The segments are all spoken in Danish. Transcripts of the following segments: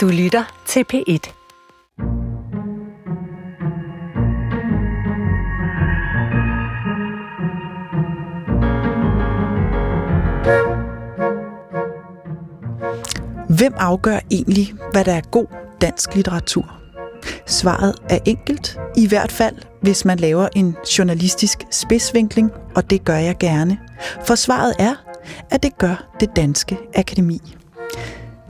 Du lytter til P1. Hvem afgør egentlig, hvad der er god dansk litteratur? Svaret er enkelt, i hvert fald hvis man laver en journalistisk spidsvinkling, og det gør jeg gerne. For svaret er, at det gør det danske akademi.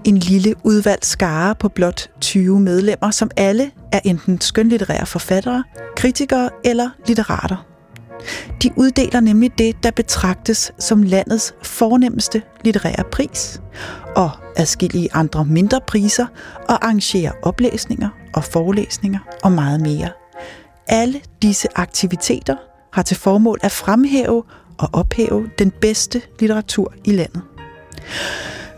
En lille udvalgt skare på blot 20 medlemmer, som alle er enten skønlitterære forfattere, kritikere eller litterater. De uddeler nemlig det, der betragtes som landets fornemmeste litterære pris, og adskillige andre mindre priser, og arrangerer oplæsninger og forelæsninger og meget mere. Alle disse aktiviteter har til formål at fremhæve og ophæve den bedste litteratur i landet.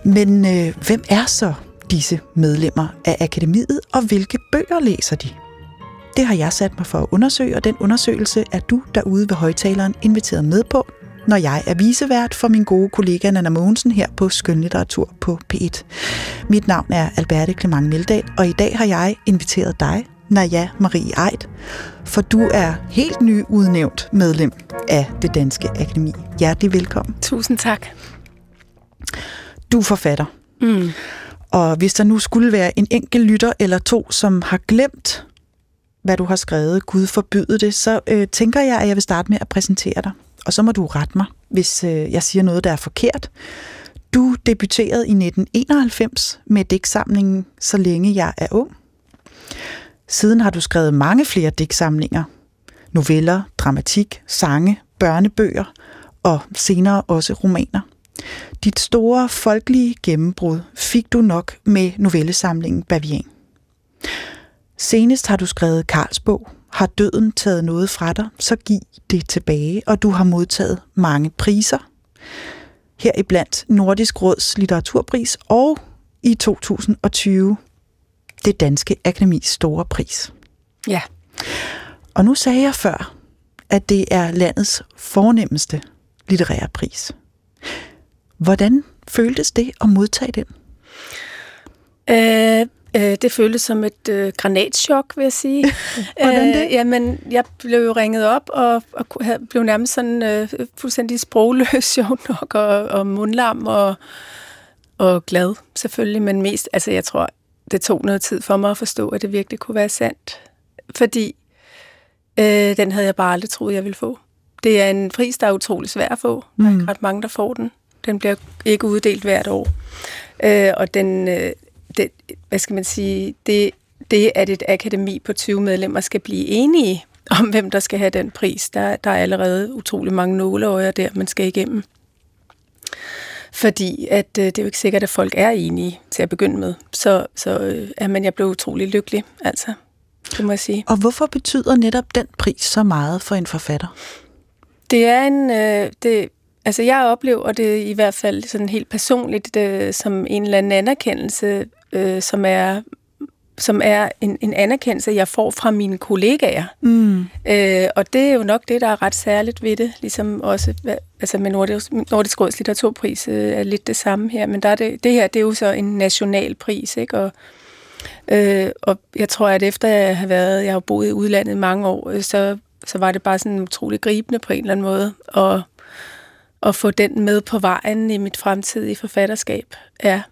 Men øh, hvem er så disse medlemmer af akademiet, og hvilke bøger læser de? Det har jeg sat mig for at undersøge, og den undersøgelse er du derude ved højtaleren inviteret med på, når jeg er visevært for min gode kollega Nana Mogensen her på Skønlitteratur på P1. Mit navn er Alberte Clement Meldal, og i dag har jeg inviteret dig, Naja Marie Eid, for du er helt ny udnævnt medlem af det Danske Akademi. Hjertelig velkommen. Tusind tak. Du er forfatter. Mm. Og hvis der nu skulle være en enkelt lytter eller to, som har glemt, hvad du har skrevet, Gud forbyde det, så øh, tænker jeg, at jeg vil starte med at præsentere dig. Og så må du rette mig, hvis øh, jeg siger noget, der er forkert. Du debuterede i 1991 med digtsamlingen Så længe jeg er ung. Siden har du skrevet mange flere digtsamlinger. Noveller, dramatik, sange, børnebøger og senere også romaner. Dit store folkelige gennembrud fik du nok med novellesamlingen Bavian. Senest har du skrevet Karlsbog, har døden taget noget fra dig, så giv det tilbage, og du har modtaget mange priser. Heriblandt Nordisk Råds litteraturpris og i 2020 det Danske Akademis store pris. Ja. Og nu sagde jeg før, at det er landets fornemmeste litterære pris. Hvordan føltes det at modtage den? Øh, øh, det føltes som et øh, granatschok, vil jeg sige. Hvordan det? Øh, jamen, jeg blev jo ringet op og, og blev nærmest sådan øh, fuldstændig sprogløs, sjovt nok, og, og mundlam og, og glad selvfølgelig, men mest, altså jeg tror, det tog noget tid for mig at forstå, at det virkelig kunne være sandt. Fordi øh, den havde jeg bare aldrig troet, jeg ville få. Det er en pris, der er utrolig svær at få. Der er ikke ret mange, der får den. Den bliver ikke uddelt hvert år. Øh, og den, øh, det, hvad skal man sige, det, det, at et akademi på 20 medlemmer skal blive enige om, hvem der skal have den pris, der, der er allerede utrolig mange nåleøjer der, man skal igennem. Fordi at øh, det er jo ikke sikkert, at folk er enige til at begynde med. Så, så øh, er man, jeg blev utrolig lykkelig, altså. Det må jeg sige. Og hvorfor betyder netop den pris så meget for en forfatter? Det er en... Øh, det, altså, jeg oplever det i hvert fald sådan helt personligt øh, som en eller anden anerkendelse, øh, som er som er en, en anerkendelse, jeg får fra mine kollegaer. Mm. Øh, og det er jo nok det, der er ret særligt ved det, ligesom også altså med Nordisk, Nordisk Råds litteraturpris øh, er lidt det samme her, men der er det, det her, det er jo så en national pris, ikke? Og, øh, og jeg tror, at efter jeg har været, jeg har boet i udlandet i mange år, øh, så, så var det bare sådan utrolig gribende på en eller anden måde, og at få den med på vejen i mit fremtidige forfatterskab. Ja.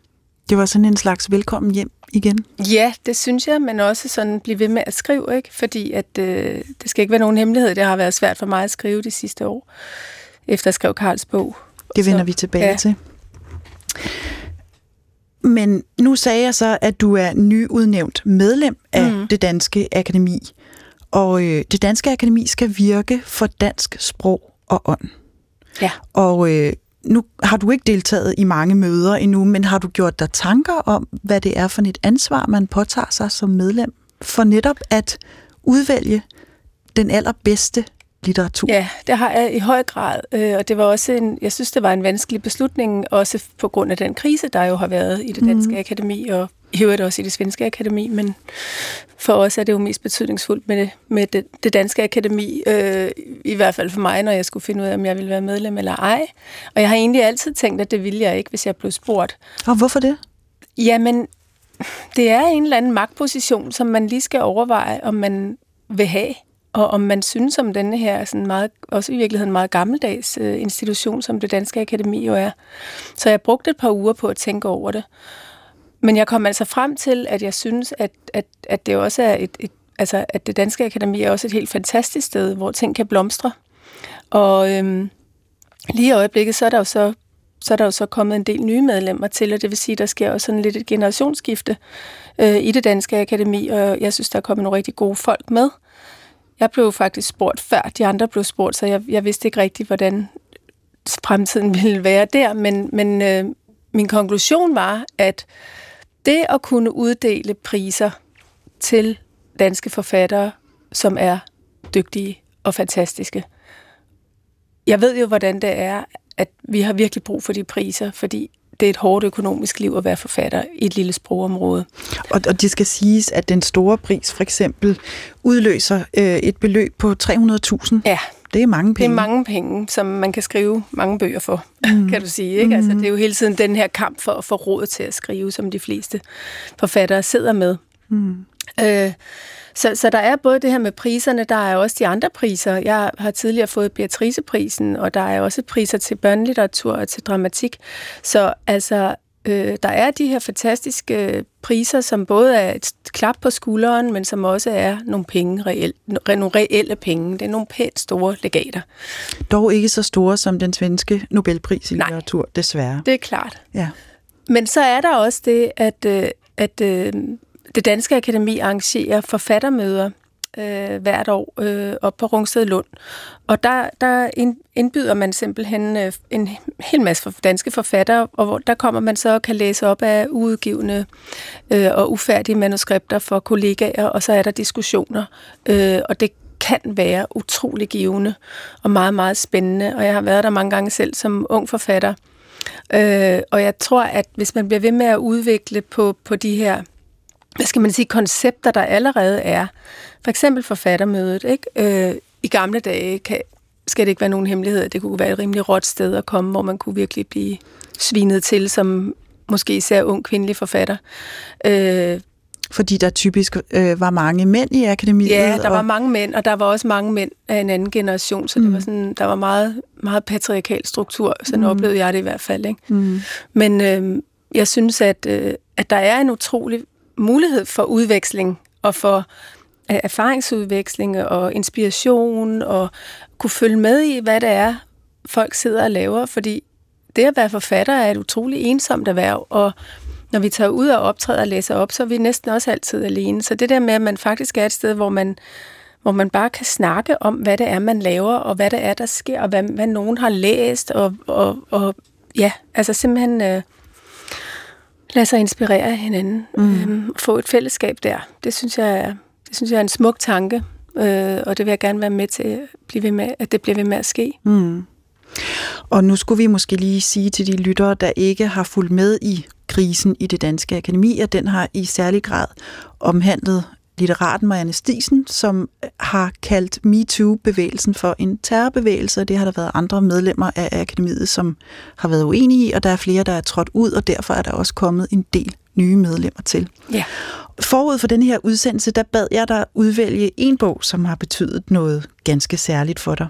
Det var sådan en slags velkommen hjem igen? Ja, det synes jeg, men også sådan blive ved med at skrive, ikke? fordi at, øh, det skal ikke være nogen hemmelighed. Det har været svært for mig at skrive de sidste år, efter jeg skrev Karls bog. Det vender så, vi tilbage ja. til. Men nu sagde jeg så, at du er nyudnævnt medlem af mm. det Danske Akademi. Og øh, det Danske Akademi skal virke for dansk sprog og ånd. Ja. Og øh, nu har du ikke deltaget i mange møder endnu, men har du gjort dig tanker om, hvad det er for et ansvar, man påtager sig som medlem, for netop at udvælge den allerbedste litteratur? Ja, det har jeg i høj grad, øh, og det var også en, jeg synes, det var en vanskelig beslutning, også på grund af den krise, der jo har været i det danske mm. akademi, og i øvrigt også i det svenske akademi, men for os er det jo mest betydningsfuldt med det, med det, det danske akademi, øh, i hvert fald for mig, når jeg skulle finde ud af, om jeg ville være medlem eller ej. Og jeg har egentlig altid tænkt, at det ville jeg ikke, hvis jeg blev spurgt. Og hvorfor det? Jamen, det er en eller anden magtposition, som man lige skal overveje, om man vil have, og om man synes om denne her sådan meget, også i virkeligheden meget gammeldags øh, institution, som det Danske Akademi jo er. Så jeg brugte et par uger på at tænke over det. Men jeg kom altså frem til, at jeg synes, at, at, at det også er et, et altså, at det Danske Akademi er også et helt fantastisk sted, hvor ting kan blomstre. Og øhm, lige i øjeblikket, så er der jo så så er der jo så kommet en del nye medlemmer til, og det vil sige, at der sker også sådan lidt et generationsskifte øh, i det danske akademi, og jeg synes, der er kommet nogle rigtig gode folk med. Jeg blev faktisk spurgt før de andre blev spurgt, så jeg, jeg vidste ikke rigtigt, hvordan fremtiden ville være der, men, men øh, min konklusion var, at det at kunne uddele priser til danske forfattere, som er dygtige og fantastiske. Jeg ved jo, hvordan det er, at vi har virkelig brug for de priser, fordi det er et hårdt økonomisk liv at være forfatter i et lille sprogområde. Og, og det skal siges, at den store pris for eksempel udløser øh, et beløb på 300.000. Ja. Det er mange penge. Det er mange penge, som man kan skrive mange bøger for, mm. kan du sige. Ikke? Mm. Altså, det er jo hele tiden den her kamp for at få råd til at skrive, som de fleste forfattere sidder med. Mm. Øh, så, så der er både det her med priserne, der er også de andre priser. Jeg har tidligere fået Beatriceprisen, og der er også priser til børnelitteratur og til dramatik. Så altså, øh, der er de her fantastiske priser, som både er et klap på skulderen, men som også er nogle penge, reelle, nogle reelle penge. Det er nogle pænt store legater. Dog ikke så store som den svenske Nobelpris i Nej, litteratur, desværre. det er klart. Ja. Men så er der også det, at, øh, at øh, det Danske Akademi arrangerer forfattermøder øh, hvert år øh, op på Rungsted Lund. Og der, der indbyder man simpelthen øh, en hel masse danske forfattere, og hvor der kommer man så og kan læse op af uudgivende øh, og ufærdige manuskripter for kollegaer, og så er der diskussioner. Øh, og det kan være utrolig givende og meget, meget spændende. Og jeg har været der mange gange selv som ung forfatter. Øh, og jeg tror, at hvis man bliver ved med at udvikle på, på de her hvad skal man sige, koncepter, der allerede er. For eksempel forfattermødet. Ikke? Øh, I gamle dage kan, skal det ikke være nogen hemmelighed, det kunne være et rimelig råt sted at komme, hvor man kunne virkelig blive svinet til som måske især ung kvindelig forfatter. Øh, fordi der typisk øh, var mange mænd i akademiet. Ja, der og... var mange mænd, og der var også mange mænd af en anden generation, så mm. det var sådan, der var meget, meget patriarkal struktur, sådan mm. oplevede jeg det i hvert fald. Ikke? Mm. Men øh, jeg synes, at, øh, at der er en utrolig mulighed for udveksling og for øh, erfaringsudveksling og inspiration og kunne følge med i, hvad det er, folk sidder og laver, fordi det at være forfatter er et utroligt ensomt erhverv, og når vi tager ud og optræder og læser op, så er vi næsten også altid alene. Så det der med, at man faktisk er et sted, hvor man, hvor man bare kan snakke om, hvad det er, man laver, og hvad det er, der sker, og hvad, hvad nogen har læst, og, og, og ja, altså simpelthen... Øh, lade sig inspirere af hinanden. Mm. Øhm, få et fællesskab der. Det synes jeg er, det synes jeg er en smuk tanke, øh, og det vil jeg gerne være med til, at, blive ved med, at det bliver ved med at ske. Mm. Og nu skulle vi måske lige sige til de lyttere, der ikke har fulgt med i krisen i det danske akademi, at den har i særlig grad omhandlet litteraten Marianne Stisen, som har kaldt MeToo-bevægelsen for en terrorbevægelse, og det har der været andre medlemmer af akademiet, som har været uenige i, og der er flere, der er trådt ud, og derfor er der også kommet en del nye medlemmer til. Ja. Forud for den her udsendelse, der bad jeg dig udvælge en bog, som har betydet noget ganske særligt for dig.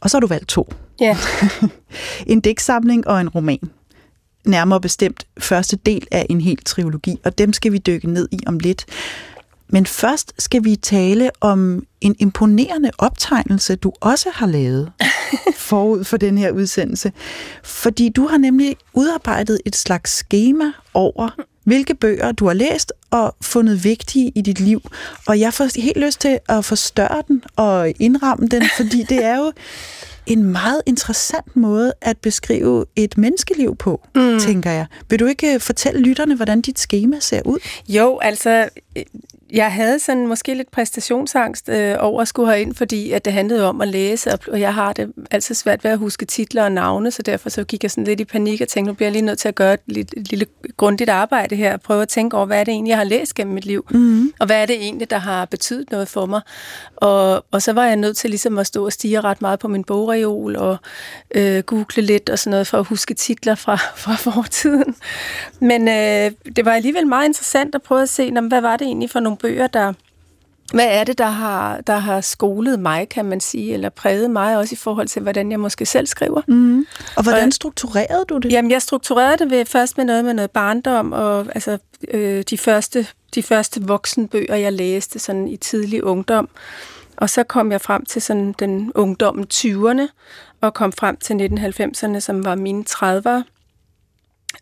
Og så har du valgt to. Ja. en digtsamling og en roman. Nærmere bestemt første del af en hel trilogi, og dem skal vi dykke ned i om lidt. Men først skal vi tale om en imponerende optegnelse, du også har lavet forud for den her udsendelse. Fordi du har nemlig udarbejdet et slags schema over, hvilke bøger du har læst og fundet vigtige i dit liv. Og jeg får helt lyst til at forstørre den og indramme den, fordi det er jo en meget interessant måde at beskrive et menneskeliv på, mm. tænker jeg. Vil du ikke fortælle lytterne, hvordan dit schema ser ud? Jo, altså jeg havde sådan måske lidt præstationsangst øh, over at skulle ind, fordi at det handlede om at læse, og, og jeg har det altid svært ved at huske titler og navne, så derfor så gik jeg sådan lidt i panik og tænkte, nu bliver jeg lige nødt til at gøre et, lidt, et lille grundigt arbejde her, og prøve at tænke over, hvad er det egentlig, jeg har læst gennem mit liv, mm. og hvad er det egentlig, der har betydet noget for mig. Og, og så var jeg nødt til ligesom at stå og stige ret meget på min bogreol og øh, google lidt og sådan noget for at huske titler fra, fra fortiden. Men øh, det var alligevel meget interessant at prøve at se, hvad var det egentlig for nogle bøger, der... Hvad er det, der har, der har skolet mig, kan man sige, eller præget mig også i forhold til, hvordan jeg måske selv skriver? Mm. Og hvordan strukturerede du det? Jamen, jeg strukturerede det ved først med noget med noget barndom, og altså øh, de første de første voksenbøger, jeg læste sådan i tidlig ungdom. Og så kom jeg frem til sådan den ungdommen 20'erne, og kom frem til 1990'erne, som var mine 30'ere.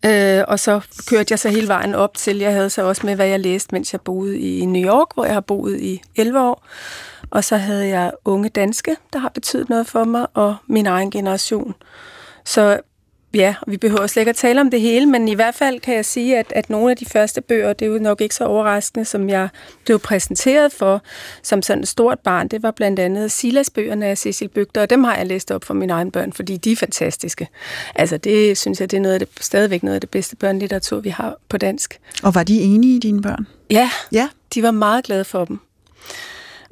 Øh, og så kørte jeg så hele vejen op til, jeg havde så også med, hvad jeg læste, mens jeg boede i New York, hvor jeg har boet i 11 år. Og så havde jeg unge danske, der har betydet noget for mig, og min egen generation. Så Ja, vi behøver slet ikke at tale om det hele, men i hvert fald kan jeg sige, at, at nogle af de første bøger, det er jo nok ikke så overraskende, som jeg blev præsenteret for som sådan et stort barn, det var blandt andet Silas-bøgerne af Cecil Bygter, og dem har jeg læst op for mine egne børn, fordi de er fantastiske. Altså det synes jeg, det er noget af det, stadigvæk noget af det bedste børnelitteratur, vi har på dansk. Og var de enige i dine børn? Ja, ja. de var meget glade for dem.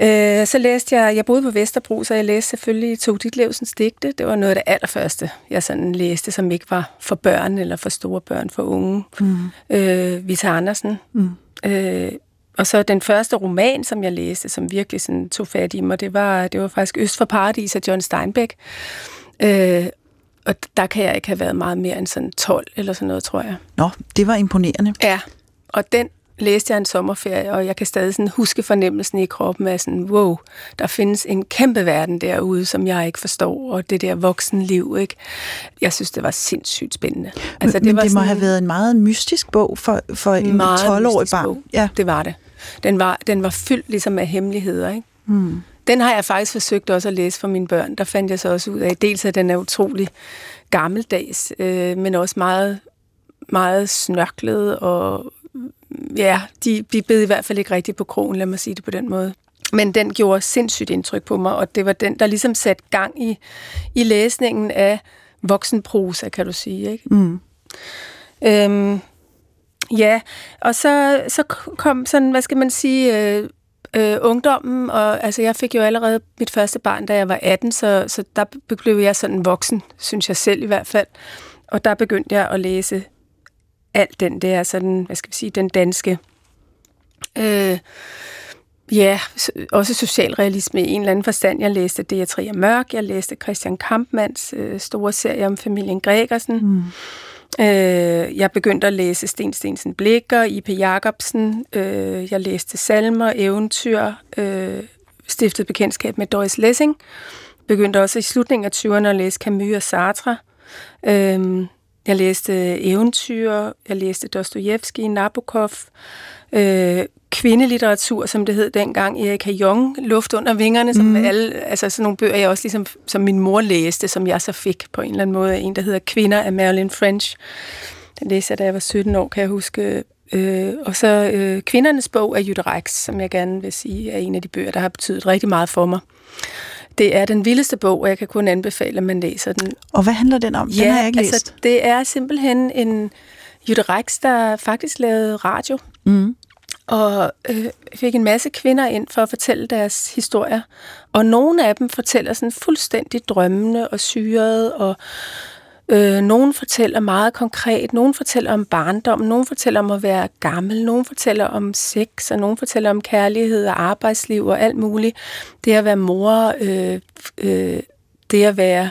Øh, så læste jeg, jeg boede på Vesterbro, så jeg læste selvfølgelig Tog Ditlevsens digte. Det var noget af det allerførste, jeg sådan læste, som ikke var for børn eller for store børn, for unge. Mm. Øh, Vita Andersen. Mm. Øh, og så den første roman, som jeg læste, som virkelig sådan tog fat i mig, det var, det var faktisk Øst for Paradis af John Steinbeck. Øh, og der kan jeg ikke have været meget mere end sådan 12 eller sådan noget, tror jeg. Nå, det var imponerende. Ja, og den læste jeg en sommerferie, og jeg kan stadig sådan huske fornemmelsen i kroppen af sådan, wow, der findes en kæmpe verden derude, som jeg ikke forstår, og det der voksenliv, ikke? Jeg synes, det var sindssygt spændende. Altså, det Men var det må sådan, have været en meget mystisk bog for, for en 12-årig barn. Bog. Ja. Det var det. Den var, den var fyldt ligesom af hemmeligheder, ikke? Hmm. Den har jeg faktisk forsøgt også at læse for mine børn. Der fandt jeg så også ud af, dels at den er utrolig gammeldags, øh, men også meget, meget snørklet og ja, de, de bed i hvert fald ikke rigtigt på krogen, lad mig sige det på den måde. Men den gjorde sindssygt indtryk på mig, og det var den, der ligesom satte gang i, i læsningen af voksenprosa, kan du sige. Ikke? Mm. Øhm, ja, og så, så kom sådan, hvad skal man sige, øh, øh, ungdommen, og altså jeg fik jo allerede mit første barn, da jeg var 18, så, så der blev jeg sådan voksen, synes jeg selv i hvert fald. Og der begyndte jeg at læse alt den der sådan, hvad skal vi sige, den danske, øh, ja, også socialrealisme i en eller anden forstand. Jeg læste Trier Mørk, jeg læste Christian Kampmanns øh, store serie om familien Gregersen. Mm. Øh, jeg begyndte at læse Sten Stensen Blikker, I.P. Jacobsen, øh, jeg læste salmer, eventyr, øh, stiftede bekendtskab med Doris Lessing, begyndte også i slutningen af 20'erne at læse Camus og Sartre. Øh, jeg læste eventyr, jeg læste Dostojevski, Nabokov, øh, kvindelitteratur, som det hed dengang, Erika Jong, Luft under vingerne, som mm. alle, altså sådan nogle bøger, jeg også ligesom, som min mor læste, som jeg så fik på en eller anden måde, en, der hedder Kvinder af Marilyn French. Den læste jeg, da jeg var 17 år, kan jeg huske. Øh, og så øh, Kvindernes bog af Jytte Rex, som jeg gerne vil sige er en af de bøger, der har betydet rigtig meget for mig. Det er den vildeste bog, og jeg kan kun anbefale, at man læser den. Og hvad handler den om? Ja, den har jeg ikke altså, læst. det er simpelthen en Jytte Rex, der faktisk lavede radio. Mm. Og øh, fik en masse kvinder ind for at fortælle deres historier. Og nogle af dem fortæller sådan fuldstændig drømmende og syrede og Øh, nogen fortæller meget konkret, nogen fortæller om barndom, nogen fortæller om at være gammel, nogen fortæller om sex, og nogen fortæller om kærlighed og arbejdsliv og alt muligt. Det at være mor, øh, øh, det at være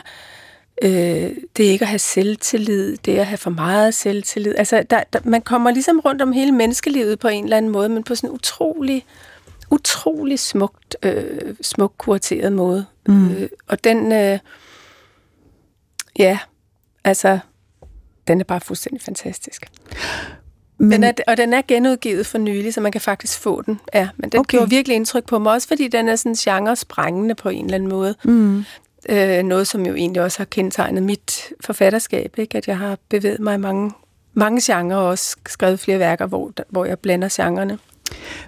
øh, det ikke at have selvtillid, det at have for meget selvtillid. Altså, der, der, man kommer ligesom rundt om hele menneskelivet på en eller anden måde, men på sådan en utrolig, utrolig smukt, øh, smukt kurateret måde. Mm. Øh, og den, øh, ja, Altså, den er bare fuldstændig fantastisk. Men, den er, og den er genudgivet for nylig, så man kan faktisk få den. Ja, men den okay. gjorde virkelig indtryk på mig, også fordi den er sådan genre-sprængende på en eller anden måde. Mm. Øh, noget, som jo egentlig også har kendetegnet mit forfatterskab, ikke? at jeg har bevæget mig i mange, mange genrer og også skrevet flere værker, hvor, hvor jeg blander genrerne.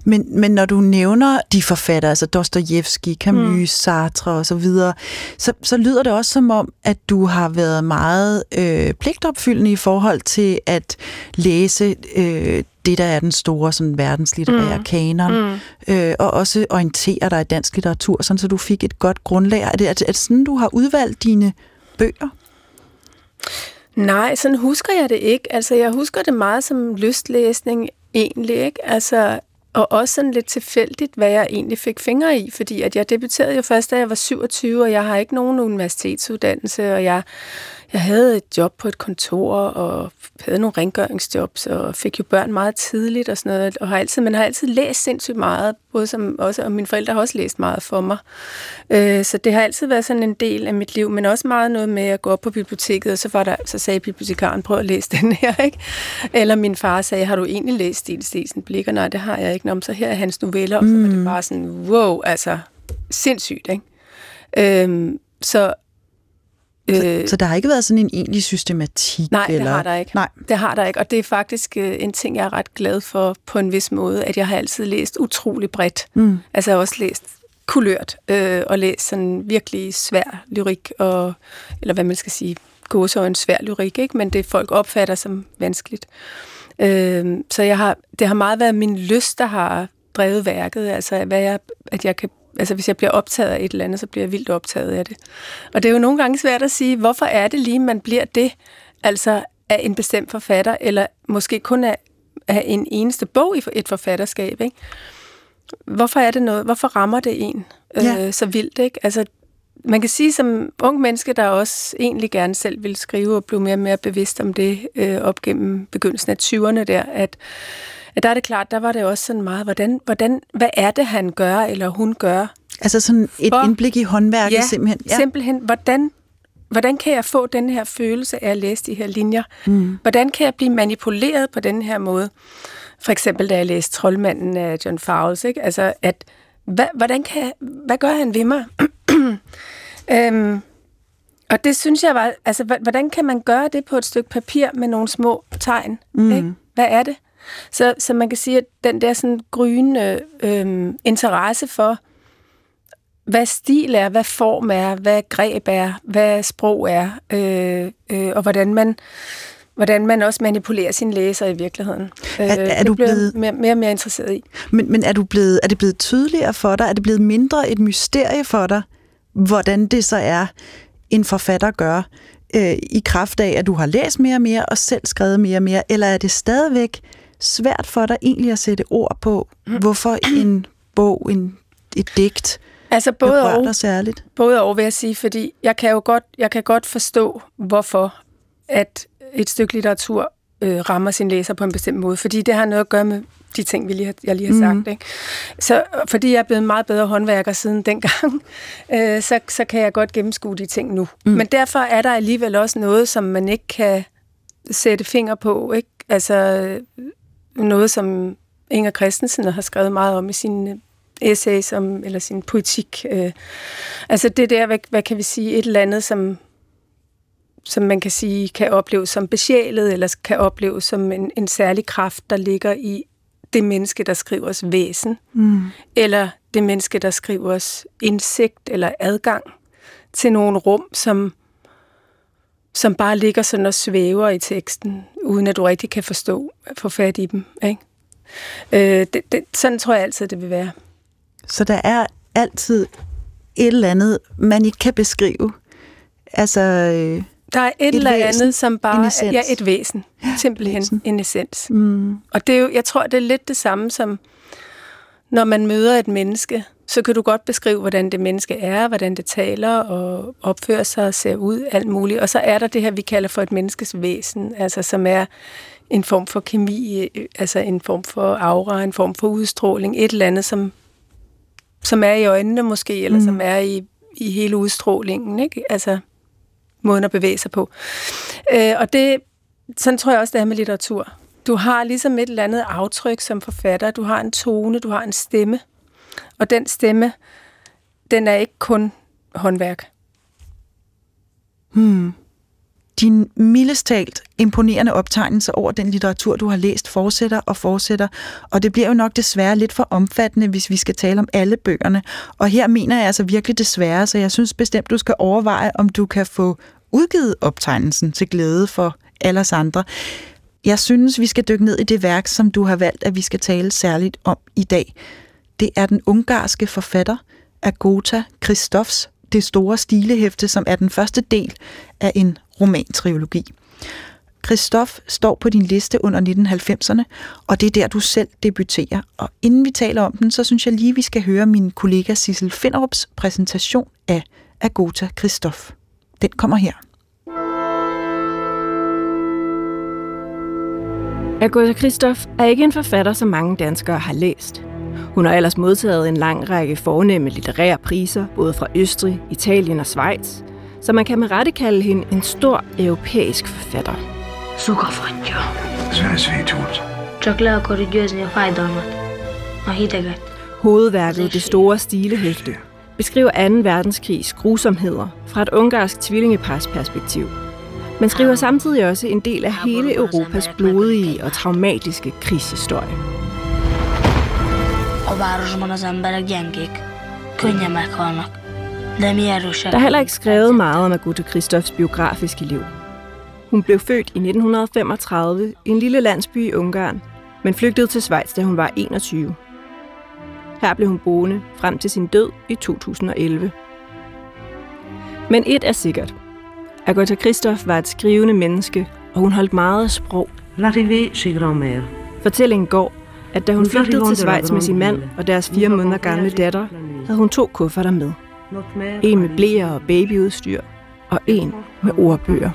Men, men når du nævner de forfattere, altså Dostojevski, Camus, mm. Sartre og så videre, så, så lyder det også som om, at du har været meget øh, pligtopfyldende i forhold til at læse øh, det, der er den store sådan, verdenslitterære mm. kanon, mm. Øh, og også orientere dig i dansk litteratur, sådan, så du fik et godt grundlag. Er det, er det, sådan, du har udvalgt dine bøger? Nej, sådan husker jeg det ikke. Altså, jeg husker det meget som lystlæsning egentlig, ikke? Altså, og også sådan lidt tilfældigt, hvad jeg egentlig fik fingre i, fordi at jeg debuterede jo først, da jeg var 27, og jeg har ikke nogen universitetsuddannelse, og jeg jeg havde et job på et kontor, og havde nogle rengøringsjobs, og fik jo børn meget tidligt og sådan noget, og har altid, men har altid læst sindssygt meget, både som også, og mine forældre har også læst meget for mig. Øh, så det har altid været sådan en del af mit liv, men også meget noget med at gå op på biblioteket, og så, var der, så sagde bibliotekaren, prøv at læse den her, ikke? Eller min far sagde, har du egentlig læst Stil Stelsen Blikker? Nej, det har jeg ikke. Nå, så her er hans noveller, og så var det mm. bare sådan, wow, altså sindssygt, ikke? Øhm, så så, øh, så der har ikke været sådan en egentlig systematik? Nej, eller? det har der ikke. Nej. Det har der ikke, og det er faktisk øh, en ting, jeg er ret glad for på en vis måde, at jeg har altid læst utrolig bredt. Mm. Altså jeg har også læst kulørt, øh, og læst sådan virkelig svær lyrik, og, eller hvad man skal sige, en svær lyrik, ikke? men det folk opfatter som vanskeligt. Øh, så jeg har, det har meget været min lyst, der har drevet værket, altså hvad jeg, at jeg kan altså hvis jeg bliver optaget af et eller andet, så bliver jeg vildt optaget af det. Og det er jo nogle gange svært at sige, hvorfor er det lige, man bliver det, altså af en bestemt forfatter, eller måske kun af, af en eneste bog i et forfatterskab, ikke? Hvorfor er det noget, hvorfor rammer det en ja. øh, så vildt, ikke? Altså, man kan sige som ung menneske, der også egentlig gerne selv vil skrive og blive mere og mere bevidst om det øh, op gennem begyndelsen af 20'erne der, at der er det klart, der var det også sådan meget, hvordan, hvordan, hvad er det, han gør, eller hun gør? Altså sådan et for, indblik i håndværket ja, simpelthen? Ja, simpelthen. Hvordan, hvordan kan jeg få den her følelse af at læse de her linjer? Mm. Hvordan kan jeg blive manipuleret på den her måde? For eksempel, da jeg læste Troldmanden af John Fowles, ikke? Altså, at, hvad, hvordan kan jeg, hvad gør han ved mig? øhm, og det synes jeg var, altså, hvordan kan man gøre det på et stykke papir med nogle små tegn? Mm. Ikke? Hvad er det? Så, så man kan sige, at den der sådan gryende øh, interesse for, hvad stil er, hvad form er, hvad greb er, hvad sprog er, øh, øh, og hvordan man hvordan man også manipulerer sine læser i virkeligheden. Er, er øh, du blevet mere, mere og mere interesseret i. Men, men er du blevet er det blevet tydeligere for dig? Er det blevet mindre et mysterie for dig, hvordan det så er en forfatter gør øh, i kraft af at du har læst mere og mere og selv skrevet mere og mere, eller er det stadigvæk svært for dig egentlig at sætte ord på, mm. hvorfor en bog, en, et digt, altså både og, dig særligt? Både og, vil jeg sige, fordi jeg kan jo godt, jeg kan godt forstå, hvorfor at et stykke litteratur øh, rammer sin læser på en bestemt måde, fordi det har noget at gøre med de ting, vi lige har, jeg lige har sagt. Mm. Ikke? Så fordi jeg er blevet meget bedre håndværker siden dengang, øh, så, så kan jeg godt gennemskue de ting nu. Mm. Men derfor er der alligevel også noget, som man ikke kan sætte finger på. Ikke? Altså, noget, som Inger Christensen har skrevet meget om i sine essays om, eller sin poetik. Øh, altså det der, hvad, hvad kan vi sige, et eller andet, som, som man kan sige, kan opleves som besjælet, eller kan opleves som en, en særlig kraft, der ligger i det menneske, der skriver væsen, mm. eller det menneske, der skriver indsigt eller adgang til nogle rum, som, som bare ligger sådan og svæver i teksten, uden at du rigtig kan forstå, få fat i dem. Ikke? Øh, det, det, sådan tror jeg altid, det vil være. Så der er altid et eller andet, man ikke kan beskrive? Altså, øh, der er et, et eller væsen, andet, som bare er ja, et væsen. Simpelthen væsen. en essens. Mm. Og det er jo, jeg tror, det er lidt det samme som, når man møder et menneske, så kan du godt beskrive, hvordan det menneske er, hvordan det taler og opfører sig og ser ud, alt muligt. Og så er der det her, vi kalder for et menneskes væsen, altså som er en form for kemi, altså en form for aura, en form for udstråling, et eller andet, som, som er i øjnene måske, eller mm. som er i, i hele udstrålingen, ikke? Altså måden at bevæge sig på. Øh, og det, sådan tror jeg også, det er med litteratur. Du har ligesom et eller andet aftryk som forfatter. Du har en tone, du har en stemme. Og den stemme, den er ikke kun håndværk. Hmm. din mildest talt imponerende optegnelse over den litteratur, du har læst, fortsætter og fortsætter. Og det bliver jo nok desværre lidt for omfattende, hvis vi skal tale om alle bøgerne. Og her mener jeg altså virkelig desværre, så jeg synes bestemt, du skal overveje, om du kan få udgivet optegnelsen til glæde for alle os andre. Jeg synes, vi skal dykke ned i det værk, som du har valgt, at vi skal tale særligt om i dag. Det er den ungarske forfatter Agota Kristofs Det store stilehæfte, som er den første del af en romantriologi. Christoph står på din liste under 1990'erne, og det er der, du selv debuterer. Og inden vi taler om den, så synes jeg lige, vi skal høre min kollega Sissel Finderups præsentation af Agota Christoph. Den kommer her. Agota Christoph er ikke en forfatter, som mange danskere har læst. Hun har ellers modtaget en lang række fornemme litterære priser, både fra Østrig, Italien og Schweiz, så man kan med rette kalde hende en stor europæisk forfatter. Szönesvécsút. Csak le akarod győzni a fájdalmat. A hideget. Hovedværket Det Store Stilehæfte beskriver 2. verdenskrigs grusomheder fra et ungarsk tvillingepars perspektiv, men skriver samtidig også en del af hele Europas blodige og traumatiske krigshistorie. A városban az emberek gyengék. Könnyen meghalnak. De mi erősek. Der er heller ikke skrevet meget om Agota Christoffs biografiske liv. Hun blev født i 1935 i en lille landsby i Ungarn, men flygtede til Schweiz, da hun var 21. Her blev hun boende frem til sin død i 2011. Men et er sikkert. Agota Christoph var et skrivende menneske, og hun holdt meget af sprog. L'arrivée chez grand-mère. Fortællingen går, at da hun flygtede til Schweiz med sin mand og deres fire måneder gamle datter, havde hun to kufferter med. En med blæer og babyudstyr, og en med ordbøger.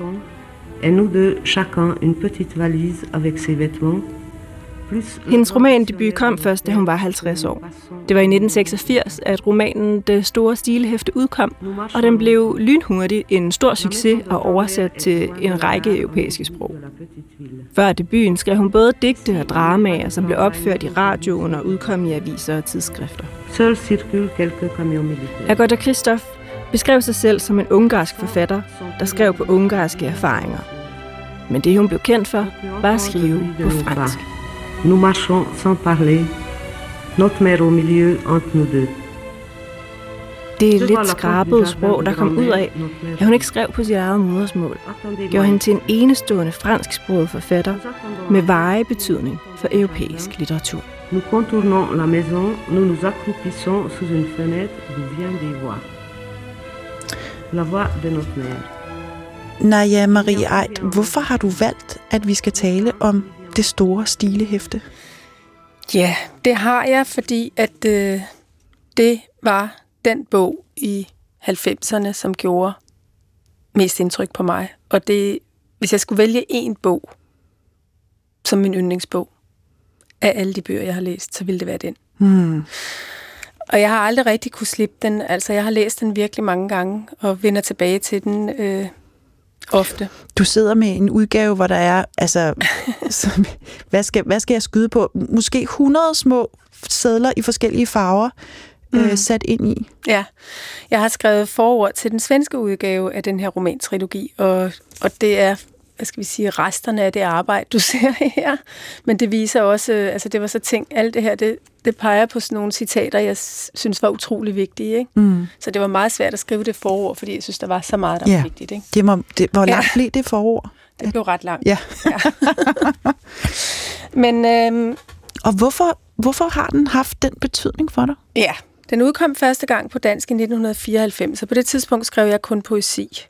Et nous deux, chacun une petite valise avec ses vêtements. Hendes romandebut kom først, da hun var 50 år. Det var i 1986, at romanen Det store stilehæfte udkom, og den blev lynhurtigt en stor succes og oversat til en række europæiske sprog. Før debuten skrev hun både digte og dramaer, som blev opført i radioen og udkom i aviser og tidsskrifter. Agota Christoph beskrev sig selv som en ungarsk forfatter, der skrev på ungarske erfaringer. Men det, hun blev kendt for, var at skrive på fransk. Nous marchons sans parler. Notre mère au milieu entre nous deux. Det lidt skrabede sprog, der kom ud af, at hun ikke skrev på sit eget modersmål, gjorde hende til en enestående fransksproget forfatter med veje betydning for europæisk litteratur. Nous contournons la maison, nous nous accroupissons sous une fenêtre d'où viennent des voix. La voix de notre mère. Naja Marie Eit, hvorfor har du valgt, at vi skal tale om det store stilehæfte? Ja, det har jeg, fordi at øh, det var den bog i 90'erne, som gjorde mest indtryk på mig. Og det, hvis jeg skulle vælge en bog som min yndlingsbog af alle de bøger, jeg har læst, så ville det være den. Hmm. Og jeg har aldrig rigtig kunne slippe den. Altså, jeg har læst den virkelig mange gange, og vender tilbage til den øh, ofte. Du sidder med en udgave, hvor der er, altså, som, hvad, skal, hvad skal jeg skyde på? Måske 100 små sædler i forskellige farver mm. øh, sat ind i. Ja, jeg har skrevet forord til den svenske udgave af den her romantrilogi, og, og det er hvad skal vi sige, resterne af det arbejde, du ser her. Men det viser også, øh, altså det var så ting, alt det her, det, det peger på sådan nogle citater, jeg synes var utrolig vigtige. Ikke? Mm. Så det var meget svært at skrive det forord, fordi jeg synes, der var så meget, der var Ja. vigtigt. Ikke? Det må, det, hvor Ja. langt blev det forord? Det blev ret langt. Ja. ja. Men øhm, Og hvorfor, hvorfor har den haft den betydning for dig? Ja, den udkom første gang på dansk i 1994, og på det tidspunkt skrev jeg kun poesi.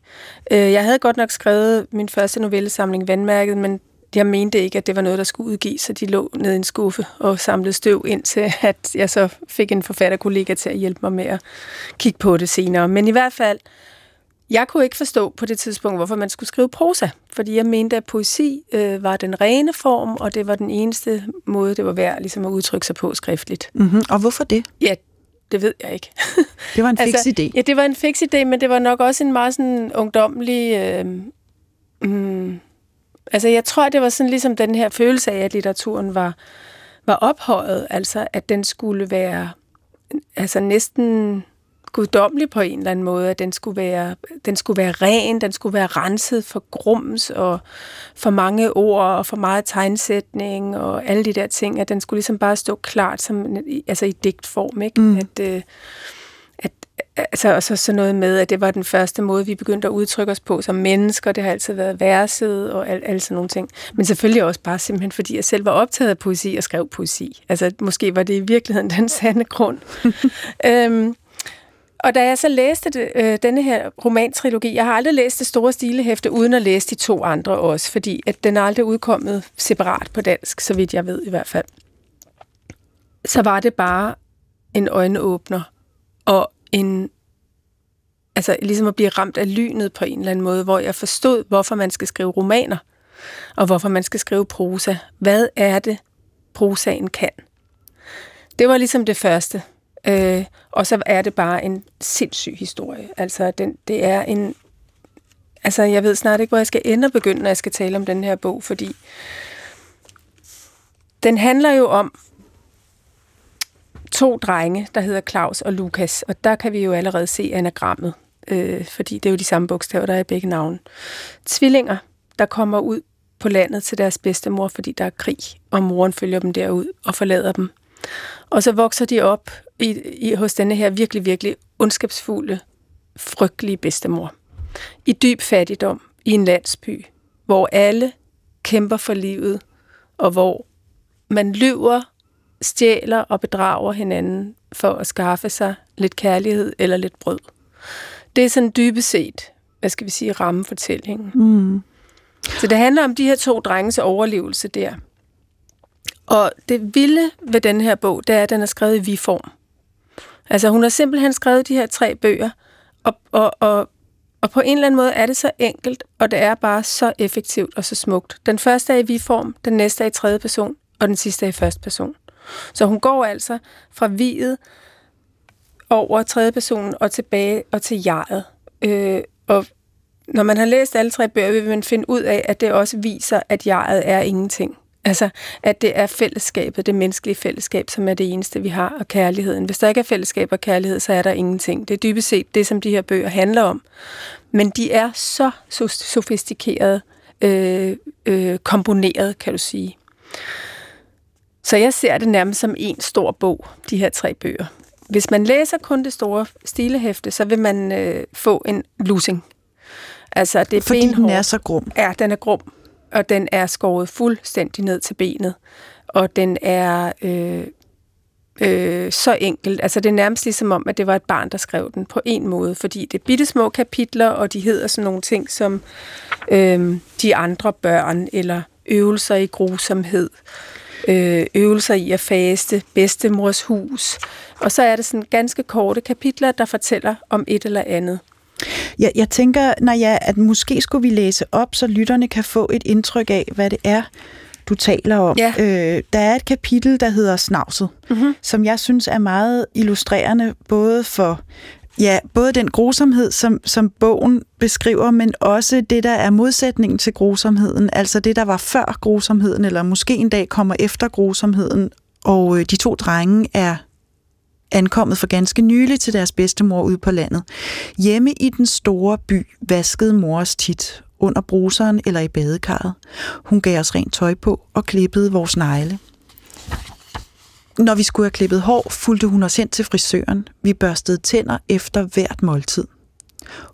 Øh, Jeg havde godt nok skrevet min første novellesamling, Vandmærket, men jeg mente ikke, at det var noget, der skulle udgives, så de lå nede i en skuffe og samlede støv indtil, at jeg så fik en forfatterkollega til at hjælpe mig med at kigge på det senere. Men i hvert fald, jeg kunne ikke forstå på det tidspunkt, hvorfor man skulle skrive prosa, fordi jeg mente, at poesi øh, var den rene form, og det var den eneste måde, det var værd ligesom at udtrykke sig på skriftligt. Mm-hmm. Og hvorfor det? Ja, det ved jeg ikke. Det var en fix idé. Ja, det var en fix idé, men det var nok også en meget sådan ungdomlig... Øh, mm, altså, jeg tror, det var sådan ligesom den her følelse af, at litteraturen var, var ophøjet. Altså, at den skulle være altså næsten guddommelig på en eller anden måde, at den skulle være, den skulle være ren, den skulle være renset for grums og for mange ord og for meget tegnsætning og alle de der ting, at den skulle ligesom bare stå klart som, altså i digtform, ikke? Mm. At, øh, at, altså, og så sådan noget med, at det var den første måde, vi begyndte at udtrykke os på som mennesker. Det har altid været verset og al, alle sådan nogle ting. Men selvfølgelig også bare simpelthen, fordi jeg selv var optaget af poesi og skrev poesi. Altså, måske var det i virkeligheden den sande grund. øhm, og da jeg så læste det, øh, denne her romantrilogi, jeg har aldrig læst det store stilehæfte, uden at læse de to andre også, fordi at den er aldrig udkommet separat på dansk, så vidt jeg ved i hvert fald. Så var det bare en øjenåbner, og en, altså ligesom at blive ramt af lynet på en eller anden måde, hvor jeg forstod, hvorfor man skal skrive romaner, og hvorfor man skal skrive prosa. Hvad er det, prosaen kan? Det var ligesom det første. Øh, og så er det bare en sindssyg historie. Altså, den, det er en... Altså, jeg ved snart ikke, hvor jeg skal ende og begynde, når jeg skal tale om den her bog, fordi den handler jo om to drenge, der hedder Claus og Lukas, og der kan vi jo allerede se anagrammet, øh, fordi det er jo de samme bogstaver, der er i begge navne. Tvillinger, der kommer ud på landet til deres bedstemor, fordi der er krig, og moren følger dem derud og forlader dem. Og så vokser de op i, i, hos denne her virkelig, virkelig ondskabsfulde, frygtelige bedstemor. I dyb fattigdom, i en landsby, hvor alle kæmper for livet, og hvor man lyver, stjæler og bedrager hinanden for at skaffe sig lidt kærlighed eller lidt brød. Det er sådan dybest set, hvad skal vi sige, rammefortællingen. Mm. Så det handler om de her to drenges overlevelse der. Og det vilde ved den her bog, det er, at den er skrevet i vi-form. Altså hun har simpelthen skrevet de her tre bøger, og, og, og, og på en eller anden måde er det så enkelt, og det er bare så effektivt og så smukt. Den første er i vi-form, den næste er i tredje person, og den sidste er i første person. Så hun går altså fra viet over tredje personen og tilbage og til jeget. Øh, og når man har læst alle tre bøger, vil man finde ud af, at det også viser, at jeget er ingenting. Altså, at det er fællesskabet, det menneskelige fællesskab, som er det eneste, vi har, og kærligheden. Hvis der ikke er fællesskab og kærlighed, så er der ingenting. Det er dybest set det, som de her bøger handler om. Men de er så sofistikeret øh, øh, komponeret, kan du sige. Så jeg ser det nærmest som en stor bog, de her tre bøger. Hvis man læser kun det store stilehæfte, så vil man øh, få en losing. Altså, det er Fordi benhård. den er så grum. Ja, den er grum og den er skåret fuldstændig ned til benet, og den er øh, øh, så enkelt. Altså det er nærmest ligesom om, at det var et barn, der skrev den på en måde, fordi det er bittesmå kapitler, og de hedder sådan nogle ting som øh, de andre børn, eller øvelser i grusomhed, øh, øvelser i at faste, bedstemors hus, og så er det sådan ganske korte kapitler, der fortæller om et eller andet. Jeg, jeg tænker, når jeg, at måske skulle vi læse op, så lytterne kan få et indtryk af, hvad det er, du taler om. Ja. Øh, der er et kapitel, der hedder Snavset, mm-hmm. som jeg synes er meget illustrerende, både for ja, både den grusomhed, som, som bogen beskriver, men også det, der er modsætningen til grusomheden, altså det, der var før grusomheden, eller måske en dag kommer efter grusomheden, og øh, de to drenge er ankommet for ganske nylig til deres bedstemor ude på landet. Hjemme i den store by vaskede mors tit under bruseren eller i badekarret. Hun gav os rent tøj på og klippede vores negle. Når vi skulle have klippet hår, fulgte hun os hen til frisøren. Vi børstede tænder efter hvert måltid.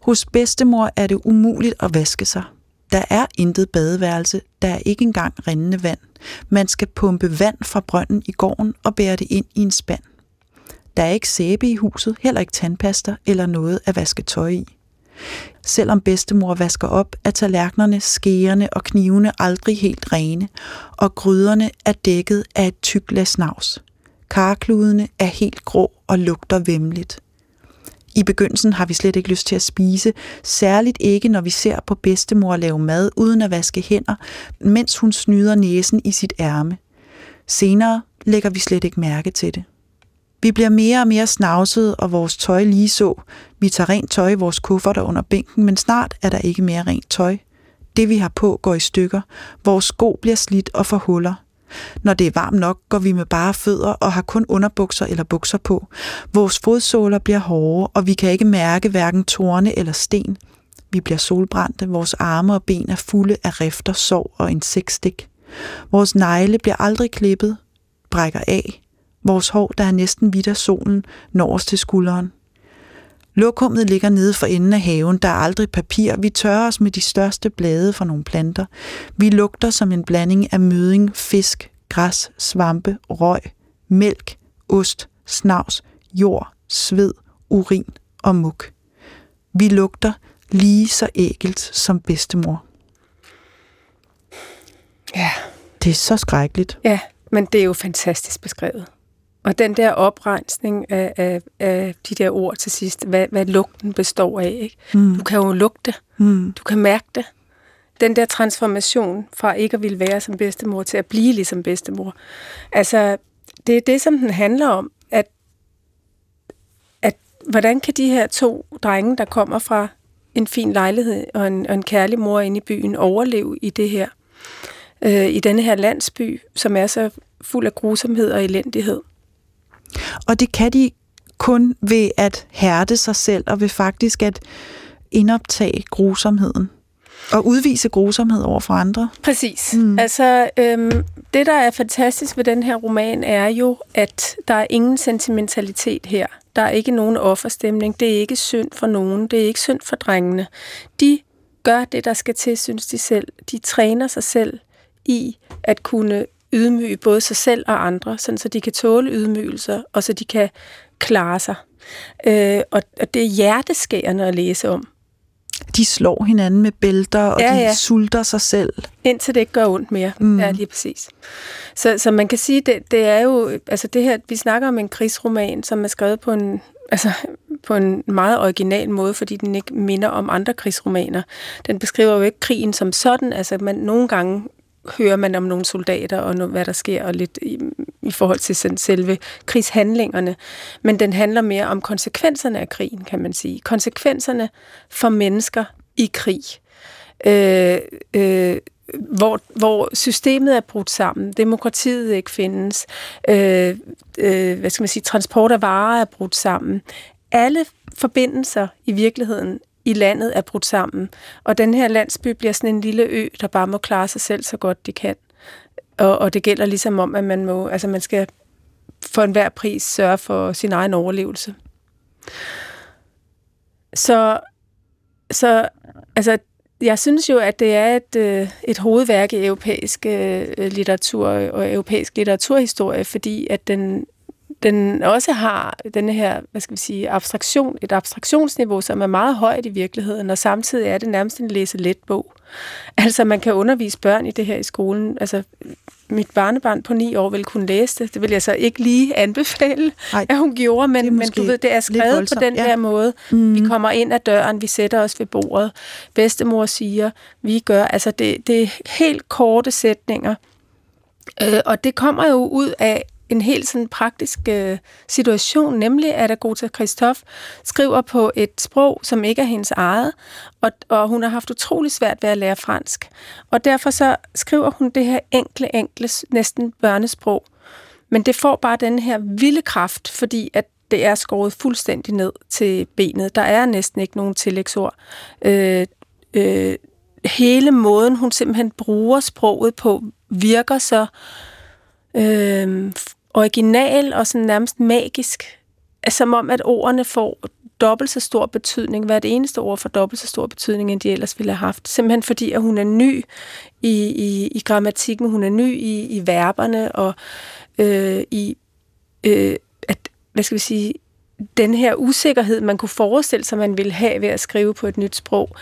Hos bedstemor er det umuligt at vaske sig. Der er intet badeværelse, der er ikke engang rindende vand. Man skal pumpe vand fra brønden i gården og bære det ind i en spand. Der er ikke sæbe i huset, heller ikke tandpasta eller noget at vaske tøj i. Selvom bedstemor vasker op, er tallerkenerne, skeerne og knivene aldrig helt rene, og gryderne er dækket af et tyk lag snavs. Karkludene er helt grå og lugter vemmeligt. I begyndelsen har vi slet ikke lyst til at spise, særligt ikke når vi ser på bedstemor lave mad uden at vaske hænder, mens hun snyder næsen i sit ærme. Senere lægger vi slet ikke mærke til det. Vi bliver mere og mere snavset, og vores tøj lige så. Vi tager rent tøj i vores kufferter under bænken, men snart er der ikke mere rent tøj. Det vi har på går i stykker. Vores sko bliver slidt og får huller. Når det er varmt nok, går vi med bare fødder og har kun underbukser eller bukser på. Vores fodsåler bliver hårde, og vi kan ikke mærke hverken torne eller sten. Vi bliver solbrændte, vores arme og ben er fulde af rifter, sår og insektstik. Vores negle bliver aldrig klippet, brækker af. Vores hår, der er næsten hvidt af solen, når os til skulderen. Lokummet ligger nede for enden af haven. Der er aldrig papir. Vi tørrer os med de største blade fra nogle planter. Vi lugter som en blanding af møding, fisk, græs, svampe, røg, mælk, ost, snavs, jord, sved, urin og muk. Vi lugter lige så ægelt som bedstemor. Ja. Det er så skrækkeligt. Ja, men det er jo fantastisk beskrevet. Og den der oprensning af, af, af de der ord til sidst, hvad, hvad lugten består af. Ikke? Mm. Du kan jo lugte. Mm. Du kan mærke det. Den der transformation fra ikke at ville være som bedstemor til at blive ligesom bedstemor. Altså, det er det, som den handler om. At, at hvordan kan de her to drenge, der kommer fra en fin lejlighed og en, og en kærlig mor inde i byen, overleve i det her? Øh, I denne her landsby, som er så fuld af grusomhed og elendighed. Og det kan de kun ved at hærde sig selv, og ved faktisk at indoptage grusomheden. Og udvise grusomhed over for andre. Præcis. Mm. Altså, øhm, det der er fantastisk ved den her roman, er jo, at der er ingen sentimentalitet her. Der er ikke nogen offerstemning. Det er ikke synd for nogen. Det er ikke synd for drengene. De gør det, der skal til, synes de selv. De træner sig selv i at kunne ydmyge både sig selv og andre, sådan så de kan tåle ydmygelser, og så de kan klare sig. Øh, og, og det er hjerteskærende at læse om. De slår hinanden med bælter, og ja, de ja. sulter sig selv. Indtil det ikke gør ondt mere. Mm. Ja, lige præcis. Så, så man kan sige, det, det er jo, altså det her, vi snakker om en krigsroman, som er skrevet på en, altså på en meget original måde, fordi den ikke minder om andre krigsromaner. Den beskriver jo ikke krigen som sådan, altså man nogle gange hører man om nogle soldater og noget, hvad der sker, og lidt i, i forhold til sådan selve krigshandlingerne. Men den handler mere om konsekvenserne af krigen, kan man sige. Konsekvenserne for mennesker i krig. Øh, øh, hvor, hvor systemet er brudt sammen, demokratiet ikke findes, øh, øh, hvad skal man sige, transport af varer er brudt sammen. Alle forbindelser i virkeligheden i landet er brudt sammen. Og den her landsby bliver sådan en lille ø, der bare må klare sig selv så godt de kan. Og, og det gælder ligesom om, at man må, altså man skal for enhver pris sørge for sin egen overlevelse. Så, så altså, jeg synes jo, at det er et, øh, et hovedværk i europæisk øh, litteratur og europæisk litteraturhistorie, fordi at den den også har denne her, hvad skal vi sige, abstraktion, et abstraktionsniveau, som er meget højt i virkeligheden, og samtidig er det nærmest en læse-let bog. Altså, man kan undervise børn i det her i skolen. Altså, mit barnebarn på ni år vil kunne læse det. Det vil jeg så ikke lige anbefale, Ej, at hun gjorde, men, men du ved, det er skrevet på den ja. der måde. Mm. Vi kommer ind ad døren, vi sætter os ved bordet. Bedstemor siger, vi gør, altså det, det er helt korte sætninger, øh, og det kommer jo ud af en helt sådan praktisk øh, situation, nemlig at Agota Christoph skriver på et sprog, som ikke er hendes eget, og, og hun har haft utrolig svært ved at lære fransk. Og derfor så skriver hun det her enkle, enkle, næsten børnesprog. Men det får bare den her vilde kraft, fordi at det er skåret fuldstændig ned til benet. Der er næsten ikke nogen tillægsord. Øh, øh, hele måden, hun simpelthen bruger sproget på, virker så øh, original og sådan nærmest magisk. Som om, at ordene får dobbelt så stor betydning. Hvert eneste ord får dobbelt så stor betydning, end de ellers ville have haft. Simpelthen fordi, at hun er ny i, i, i grammatikken, hun er ny i, i verberne, og øh, i, øh, at, hvad skal vi sige, den her usikkerhed, man kunne forestille sig, man ville have ved at skrive på et nyt sprog,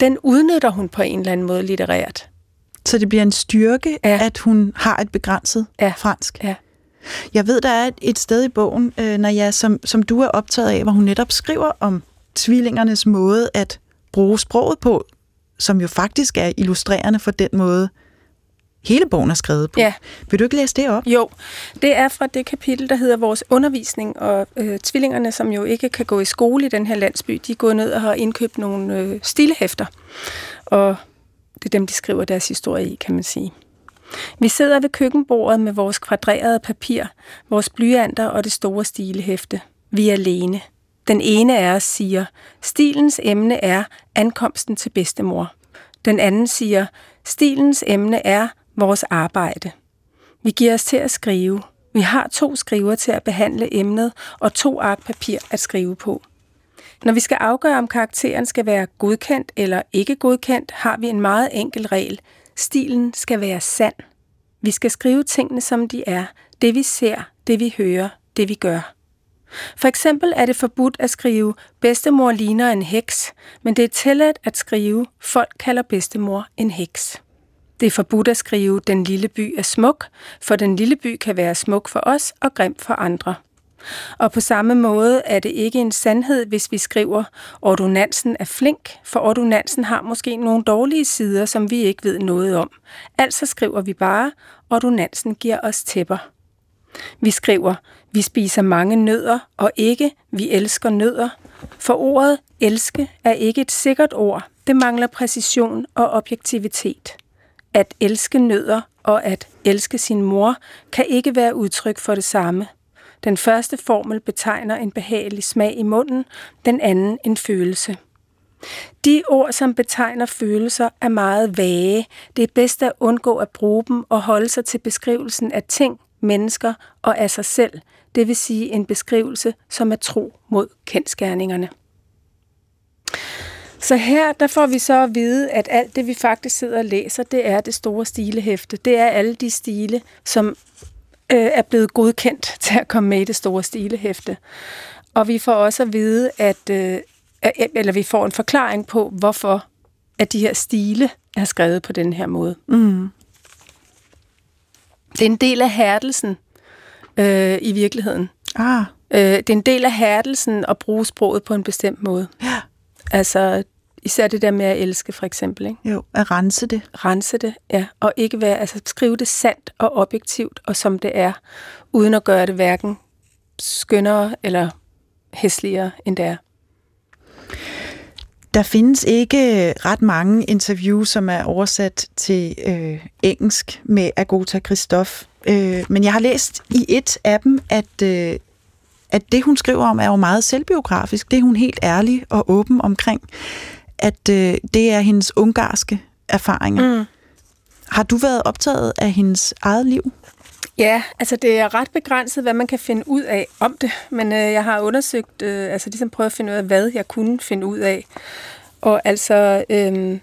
den udnytter hun på en eller anden måde litterært. Så det bliver en styrke, ja. at hun har et begrænset ja. fransk? Ja. Jeg ved, der er et sted i bogen, øh, når jeg, som, som du er optaget af, hvor hun netop skriver om tvillingernes måde at bruge sproget på, som jo faktisk er illustrerende for den måde, hele bogen er skrevet på. Ja. Vil du ikke læse det op? Jo, det er fra det kapitel, der hedder Vores undervisning, og øh, tvillingerne, som jo ikke kan gå i skole i den her landsby, de går ned og har indkøbt nogle øh, stilehæfter, og det er dem, de skriver deres historie i, kan man sige. Vi sidder ved køkkenbordet med vores kvadrerede papir, vores blyanter og det store stilehæfte. Vi er alene. Den ene af os siger, stilens emne er ankomsten til bedstemor. Den anden siger, stilens emne er vores arbejde. Vi giver os til at skrive. Vi har to skriver til at behandle emnet og to ark papir at skrive på. Når vi skal afgøre, om karakteren skal være godkendt eller ikke godkendt, har vi en meget enkel regel. Stilen skal være sand. Vi skal skrive tingene, som de er. Det vi ser, det vi hører, det vi gør. For eksempel er det forbudt at skrive, bedstemor ligner en heks, men det er tilladt at skrive, folk kalder bedstemor en heks. Det er forbudt at skrive, den lille by er smuk, for den lille by kan være smuk for os og grim for andre. Og på samme måde er det ikke en sandhed, hvis vi skriver, ordonansen er flink, for ordonansen har måske nogle dårlige sider, som vi ikke ved noget om. Altså skriver vi bare, ordonansen giver os tæpper. Vi skriver, vi spiser mange nødder, og ikke, vi elsker nødder. For ordet elske er ikke et sikkert ord. Det mangler præcision og objektivitet. At elske nødder og at elske sin mor kan ikke være udtryk for det samme. Den første formel betegner en behagelig smag i munden, den anden en følelse. De ord, som betegner følelser, er meget vage. Det er bedst at undgå at bruge dem og holde sig til beskrivelsen af ting, mennesker og af sig selv, det vil sige en beskrivelse, som er tro mod kendskærningerne. Så her der får vi så at vide, at alt det, vi faktisk sidder og læser, det er det store stilehæfte. Det er alle de stile, som øh, er blevet godkendt til at komme med i det store stilehæfte. Og vi får også at vide, at øh, eller vi får en forklaring på, hvorfor at de her stile er skrevet på den her måde. Mm. Det er en del af hærdelsen øh, i virkeligheden. Ah. Øh, det er en del af hærdelsen at bruge sproget på en bestemt måde. Ja. Altså, især det der med at elske, for eksempel. Ikke? Jo, at rense det. Rense det, ja. Og ikke være, altså skrive det sandt og objektivt, og som det er, uden at gøre det hverken skønnere eller hæsligere, end det er. Der findes ikke ret mange interviews, som er oversat til øh, engelsk med Agota Christoph. Øh, men jeg har læst i et af dem, at, øh, at det, hun skriver om, er jo meget selvbiografisk. Det er hun helt ærlig og åben omkring. At øh, det er hendes ungarske erfaringer. Mm. Har du været optaget af hendes eget liv? Ja, altså det er ret begrænset, hvad man kan finde ud af om det, men øh, jeg har undersøgt, øh, altså ligesom prøvet at finde ud af, hvad jeg kunne finde ud af. Og altså, øh,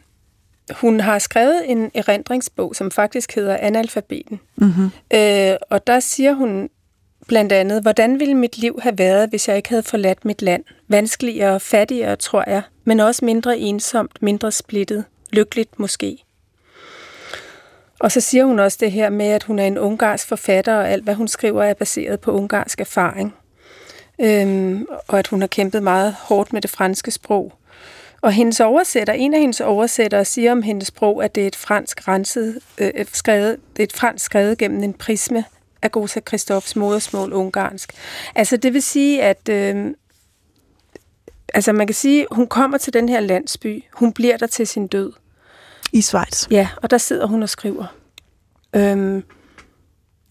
hun har skrevet en erindringsbog, som faktisk hedder Analfabeten. Mm-hmm. Øh, og der siger hun blandt andet, hvordan ville mit liv have været, hvis jeg ikke havde forladt mit land? Vanskeligere, fattigere, tror jeg, men også mindre ensomt, mindre splittet, lykkeligt måske. Og så siger hun også det her med, at hun er en ungarsk forfatter, og alt, hvad hun skriver, er baseret på ungarsk erfaring. Øhm, og at hun har kæmpet meget hårdt med det franske sprog. Og hendes oversætter, en af hendes oversættere, siger om hendes sprog, at det er et fransk renset, øh, skrevet, det er et fransk skrevet gennem en prisme af Gosa Christoffs modersmål ungarsk. Altså det vil sige, at øh, altså man kan sige, hun kommer til den her landsby, hun bliver der til sin død. I Schweiz? Ja, og der sidder hun og skriver. Øhm,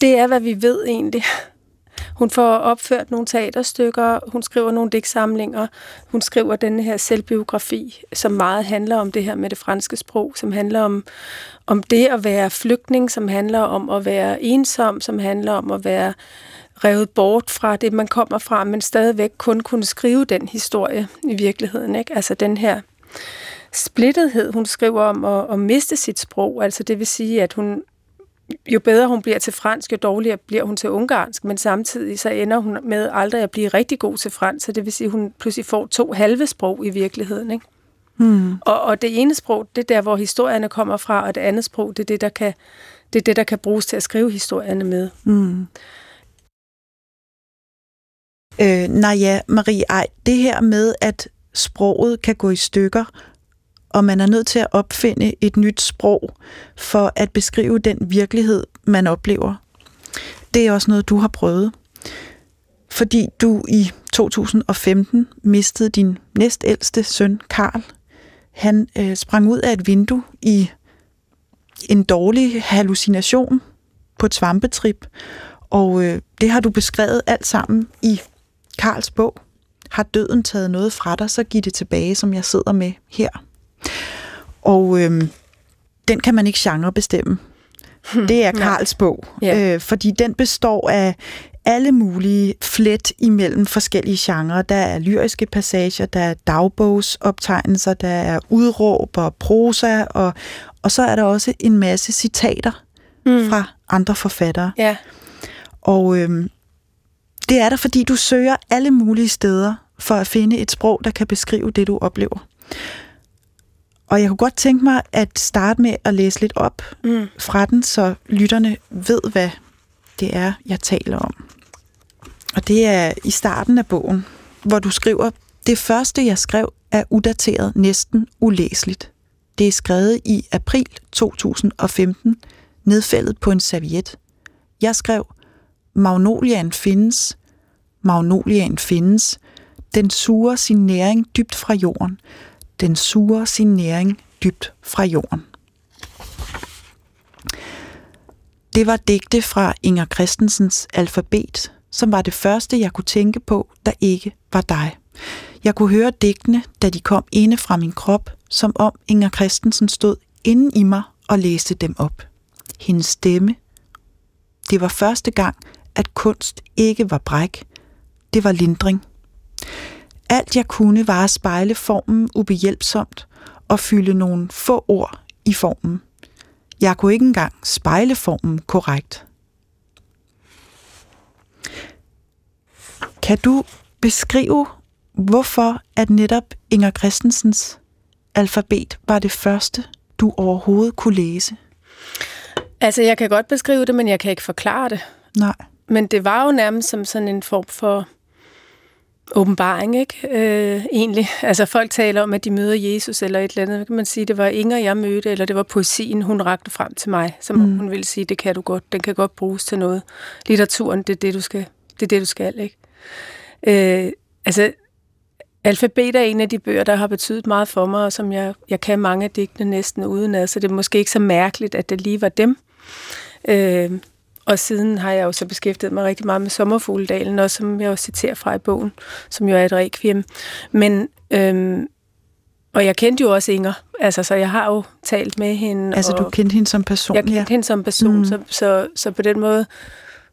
det er, hvad vi ved egentlig. Hun får opført nogle teaterstykker, hun skriver nogle digtsamlinger, hun skriver den her selvbiografi, som meget handler om det her med det franske sprog, som handler om, om det at være flygtning, som handler om at være ensom, som handler om at være revet bort fra det, man kommer fra, men stadigvæk kun kunne skrive den historie i virkeligheden. Ikke? Altså den her splittethed, hun skriver om at, at miste sit sprog. Altså det vil sige, at hun jo bedre hun bliver til fransk, jo dårligere bliver hun til ungarsk, men samtidig så ender hun med aldrig at blive rigtig god til fransk, så det vil sige, at hun pludselig får to halve sprog i virkeligheden. Ikke? Hmm. Og, og det ene sprog, det er der, hvor historierne kommer fra, og det andet sprog, det er det, der kan, det er det, der kan bruges til at skrive historierne med. Hmm. Øh, nej ja, Marie, ej, det her med, at sproget kan gå i stykker, og man er nødt til at opfinde et nyt sprog for at beskrive den virkelighed, man oplever. Det er også noget, du har prøvet. Fordi du i 2015 mistede din næstældste søn, Karl. Han øh, sprang ud af et vindue i en dårlig hallucination på et svampetrip, og øh, det har du beskrevet alt sammen i Karls bog. Har døden taget noget fra dig, så giv det tilbage, som jeg sidder med her. Og øh, den kan man ikke genre bestemme. Det er Karls bog, Ja. øh, fordi den består af alle mulige flet imellem forskellige genrer. Der er lyriske passager, der er dagbogsoptegnelser, der er udråb og prosa, og, og så er der også en masse citater mm. fra andre forfattere. Ja, Og øhm, det er der, fordi du søger alle mulige steder for at finde et sprog, der kan beskrive det, du oplever. Og jeg kunne godt tænke mig at starte med at læse lidt op mm. fra den, så lytterne ved, hvad det er, jeg taler om. Og det er i starten af bogen, hvor du skriver, det første, jeg skrev, er udateret næsten ulæseligt. Det er skrevet i april 2015, nedfældet på en serviet. Jeg skrev, Magnoliaen findes, Magnoliaen findes, den suger sin næring dybt fra jorden, den suger sin næring dybt fra jorden. Det var digte fra Inger Christensens alfabet, som var det første, jeg kunne tænke på, der ikke var dig. Jeg kunne høre digtene, da de kom inde fra min krop, som om Inger Christensen stod inde i mig og læste dem op. Hendes stemme. Det var første gang, at kunst ikke var bræk. Det var lindring. Alt jeg kunne var at spejle formen ubehjælpsomt og fylde nogle få ord i formen. Jeg kunne ikke engang spejle formen korrekt. Kan du beskrive, hvorfor at netop Inger Christensens alfabet var det første, du overhovedet kunne læse? altså jeg kan godt beskrive det, men jeg kan ikke forklare det. Nej. Men det var jo nærmest som sådan en form for åbenbaring, ikke? Øh, egentlig. Altså folk taler om, at de møder Jesus eller et eller andet. Kan man sige, det var Inger, jeg mødte, eller det var poesien, hun rakte frem til mig, som mm. hun ville sige, det kan du godt, den kan godt bruges til noget. Litteraturen, det er det, du skal, det er det, du skal ikke? Øh, altså, Alfabet er en af de bøger, der har betydet meget for mig, og som jeg, jeg kan mange af digtene næsten udenad, så det er måske ikke så mærkeligt, at det lige var dem. Øh, og siden har jeg jo så beskæftiget mig rigtig meget med Sommerfugledalen, og som jeg også citerer fra i bogen, som jo er et requiem. Men, øhm, og jeg kendte jo også Inger, altså, så jeg har jo talt med hende. Altså, du kendte hende som person, jeg kendte ja. hende som person, Mm. så, så, så på den måde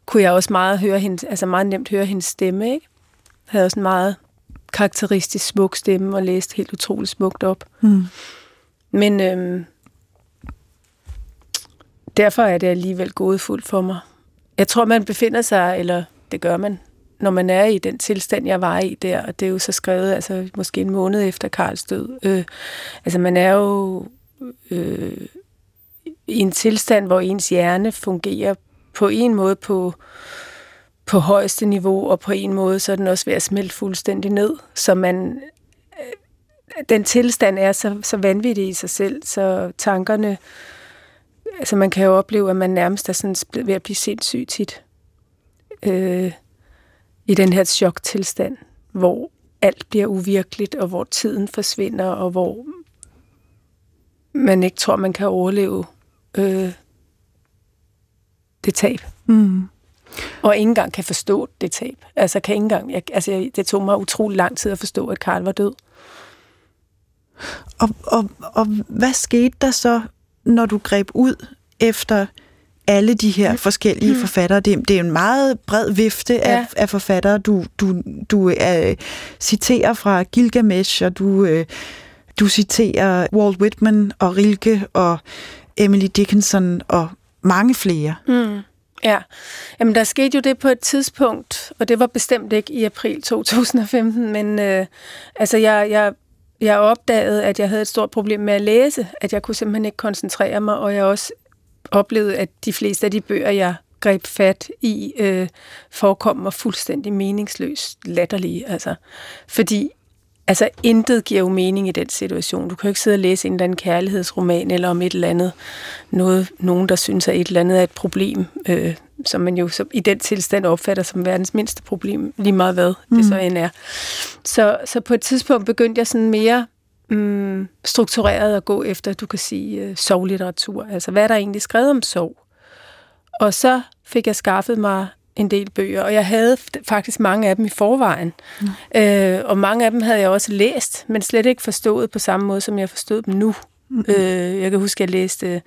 kunne jeg også meget høre hende, altså meget nemt høre hendes stemme, ikke? Jeg havde også en meget karakteristisk smuk stemme, og læste helt utroligt smukt op. Mm. Men øhm, derfor er det alligevel gådefuldt for mig. Jeg tror, man befinder sig, eller det gør man, når man er i den tilstand, jeg var i der, og det er jo så skrevet altså, måske en måned efter Karls død. Øh, altså man er jo øh, i en tilstand, hvor ens hjerne fungerer på en måde på, på højeste niveau, og på en måde, så er den også ved at smelte fuldstændig ned, så man øh, den tilstand er så, så vanvittig i sig selv, så tankerne, altså man kan jo opleve, at man nærmest er sådan ved at blive sindssyg tit. Øh, I den her choktilstand, hvor alt bliver uvirkeligt, og hvor tiden forsvinder, og hvor man ikke tror, man kan overleve øh, det tab. Mm. Og ikke engang kan forstå det tab. Altså, kan ikke engang, jeg, altså, jeg- det tog mig utrolig lang tid at forstå, at Karl var død. Og, og, og hvad skete der så, når du greb ud efter alle de her forskellige forfattere? Det, det er en meget bred vifte af, Ja. af forfattere. Du, du, du øh, citerer fra Gilgamesh, og du, øh, du citerer Walt Whitman og Rilke og Emily Dickinson og mange flere. Mm. Ja, jamen der skete jo det på et tidspunkt, og det var bestemt ikke i april 2015, men øh, altså jeg, jeg, jeg opdagede, at jeg havde et stort problem med at læse, at jeg kunne simpelthen ikke koncentrere mig, og jeg også oplevede, at de fleste af de bøger, jeg greb fat i, øh, forekom mig fuldstændig meningsløst latterlige. Altså, fordi altså, intet giver jo mening i den situation. Du kan jo ikke sidde og læse en eller anden kærlighedsroman eller om et eller andet, noget, nogen, der synes, at et eller andet er et problem, øh, som man jo så, i den tilstand opfatter som verdens mindste problem, lige meget hvad mm. det så end er. Så, så på et tidspunkt begyndte jeg sådan mere mm, struktureret at gå efter, du kan sige, øh, sovlitteratur. Altså, hvad er der egentlig skrevet om sov? Og så fik jeg skaffet mig en del bøger, og jeg havde faktisk mange af dem i forvejen. Mm. Øh, og mange af dem havde jeg også læst, men slet ikke forstået på samme måde, som jeg forstod dem nu. Mm. Øh, jeg kan huske, at jeg læste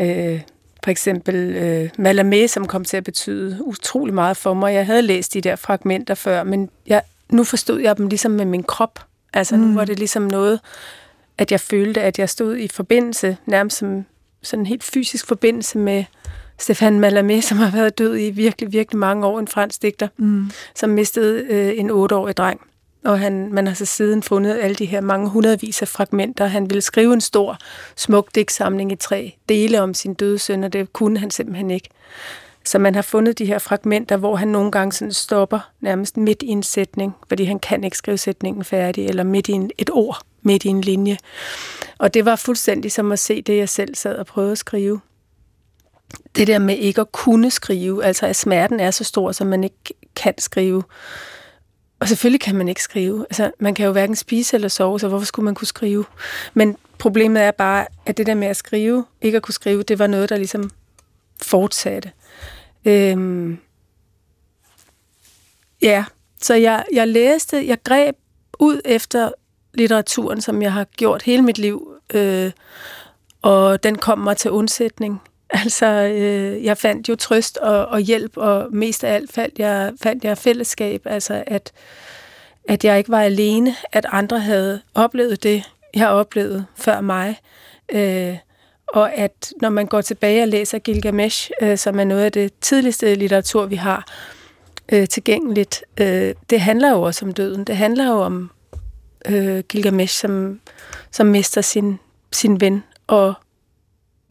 øh, for eksempel øh, Malamé, som kom til at betyde utrolig meget for mig. Jeg havde læst de der fragmenter før, men jeg, nu forstod jeg dem ligesom med min krop. Altså mm. nu var det ligesom noget, at jeg følte, at jeg stod i forbindelse, nærmest som sådan en helt fysisk forbindelse med Stefan Mallarmé, som har været død i virkelig, virkelig mange år, en fransk digter, mm. som mistede øh, en otteårig dreng. Og han, man har så siden fundet alle de her mange hundredvis af fragmenter. Han ville skrive en stor, smuk digtsamling i tre dele om sin døde søn, og det kunne han simpelthen ikke. Så man har fundet de her fragmenter, hvor han nogle gange sådan stopper nærmest midt i en sætning, fordi han kan ikke skrive sætningen færdig, eller midt i en, et ord, midt i en linje. Og det var fuldstændig som at se det, jeg selv sad og prøvede at skrive. Det der med ikke at kunne skrive, altså at smerten er så stor, så man ikke kan skrive. Og selvfølgelig kan man ikke skrive. Altså, man kan jo hverken spise eller sove, så hvorfor skulle man kunne skrive? Men problemet er bare, at det der med at skrive, ikke at kunne skrive, det var noget, der ligesom fortsatte. Øhm, ja, så jeg, jeg læste, jeg greb ud efter litteraturen, som jeg har gjort hele mit liv, øh, og den kom mig til undsætning. Altså, øh, jeg fandt jo trøst og, og hjælp, og mest af alt fandt jeg, fandt jeg fællesskab, altså at, at jeg ikke var alene, at andre havde oplevet det, jeg oplevede før mig. Øh, og at når man går tilbage og læser Gilgamesh, øh, som er noget af det tidligste litteratur, vi har øh, tilgængeligt, øh, det handler jo også om døden. Det handler jo om øh, Gilgamesh, som, som mister sin, sin ven og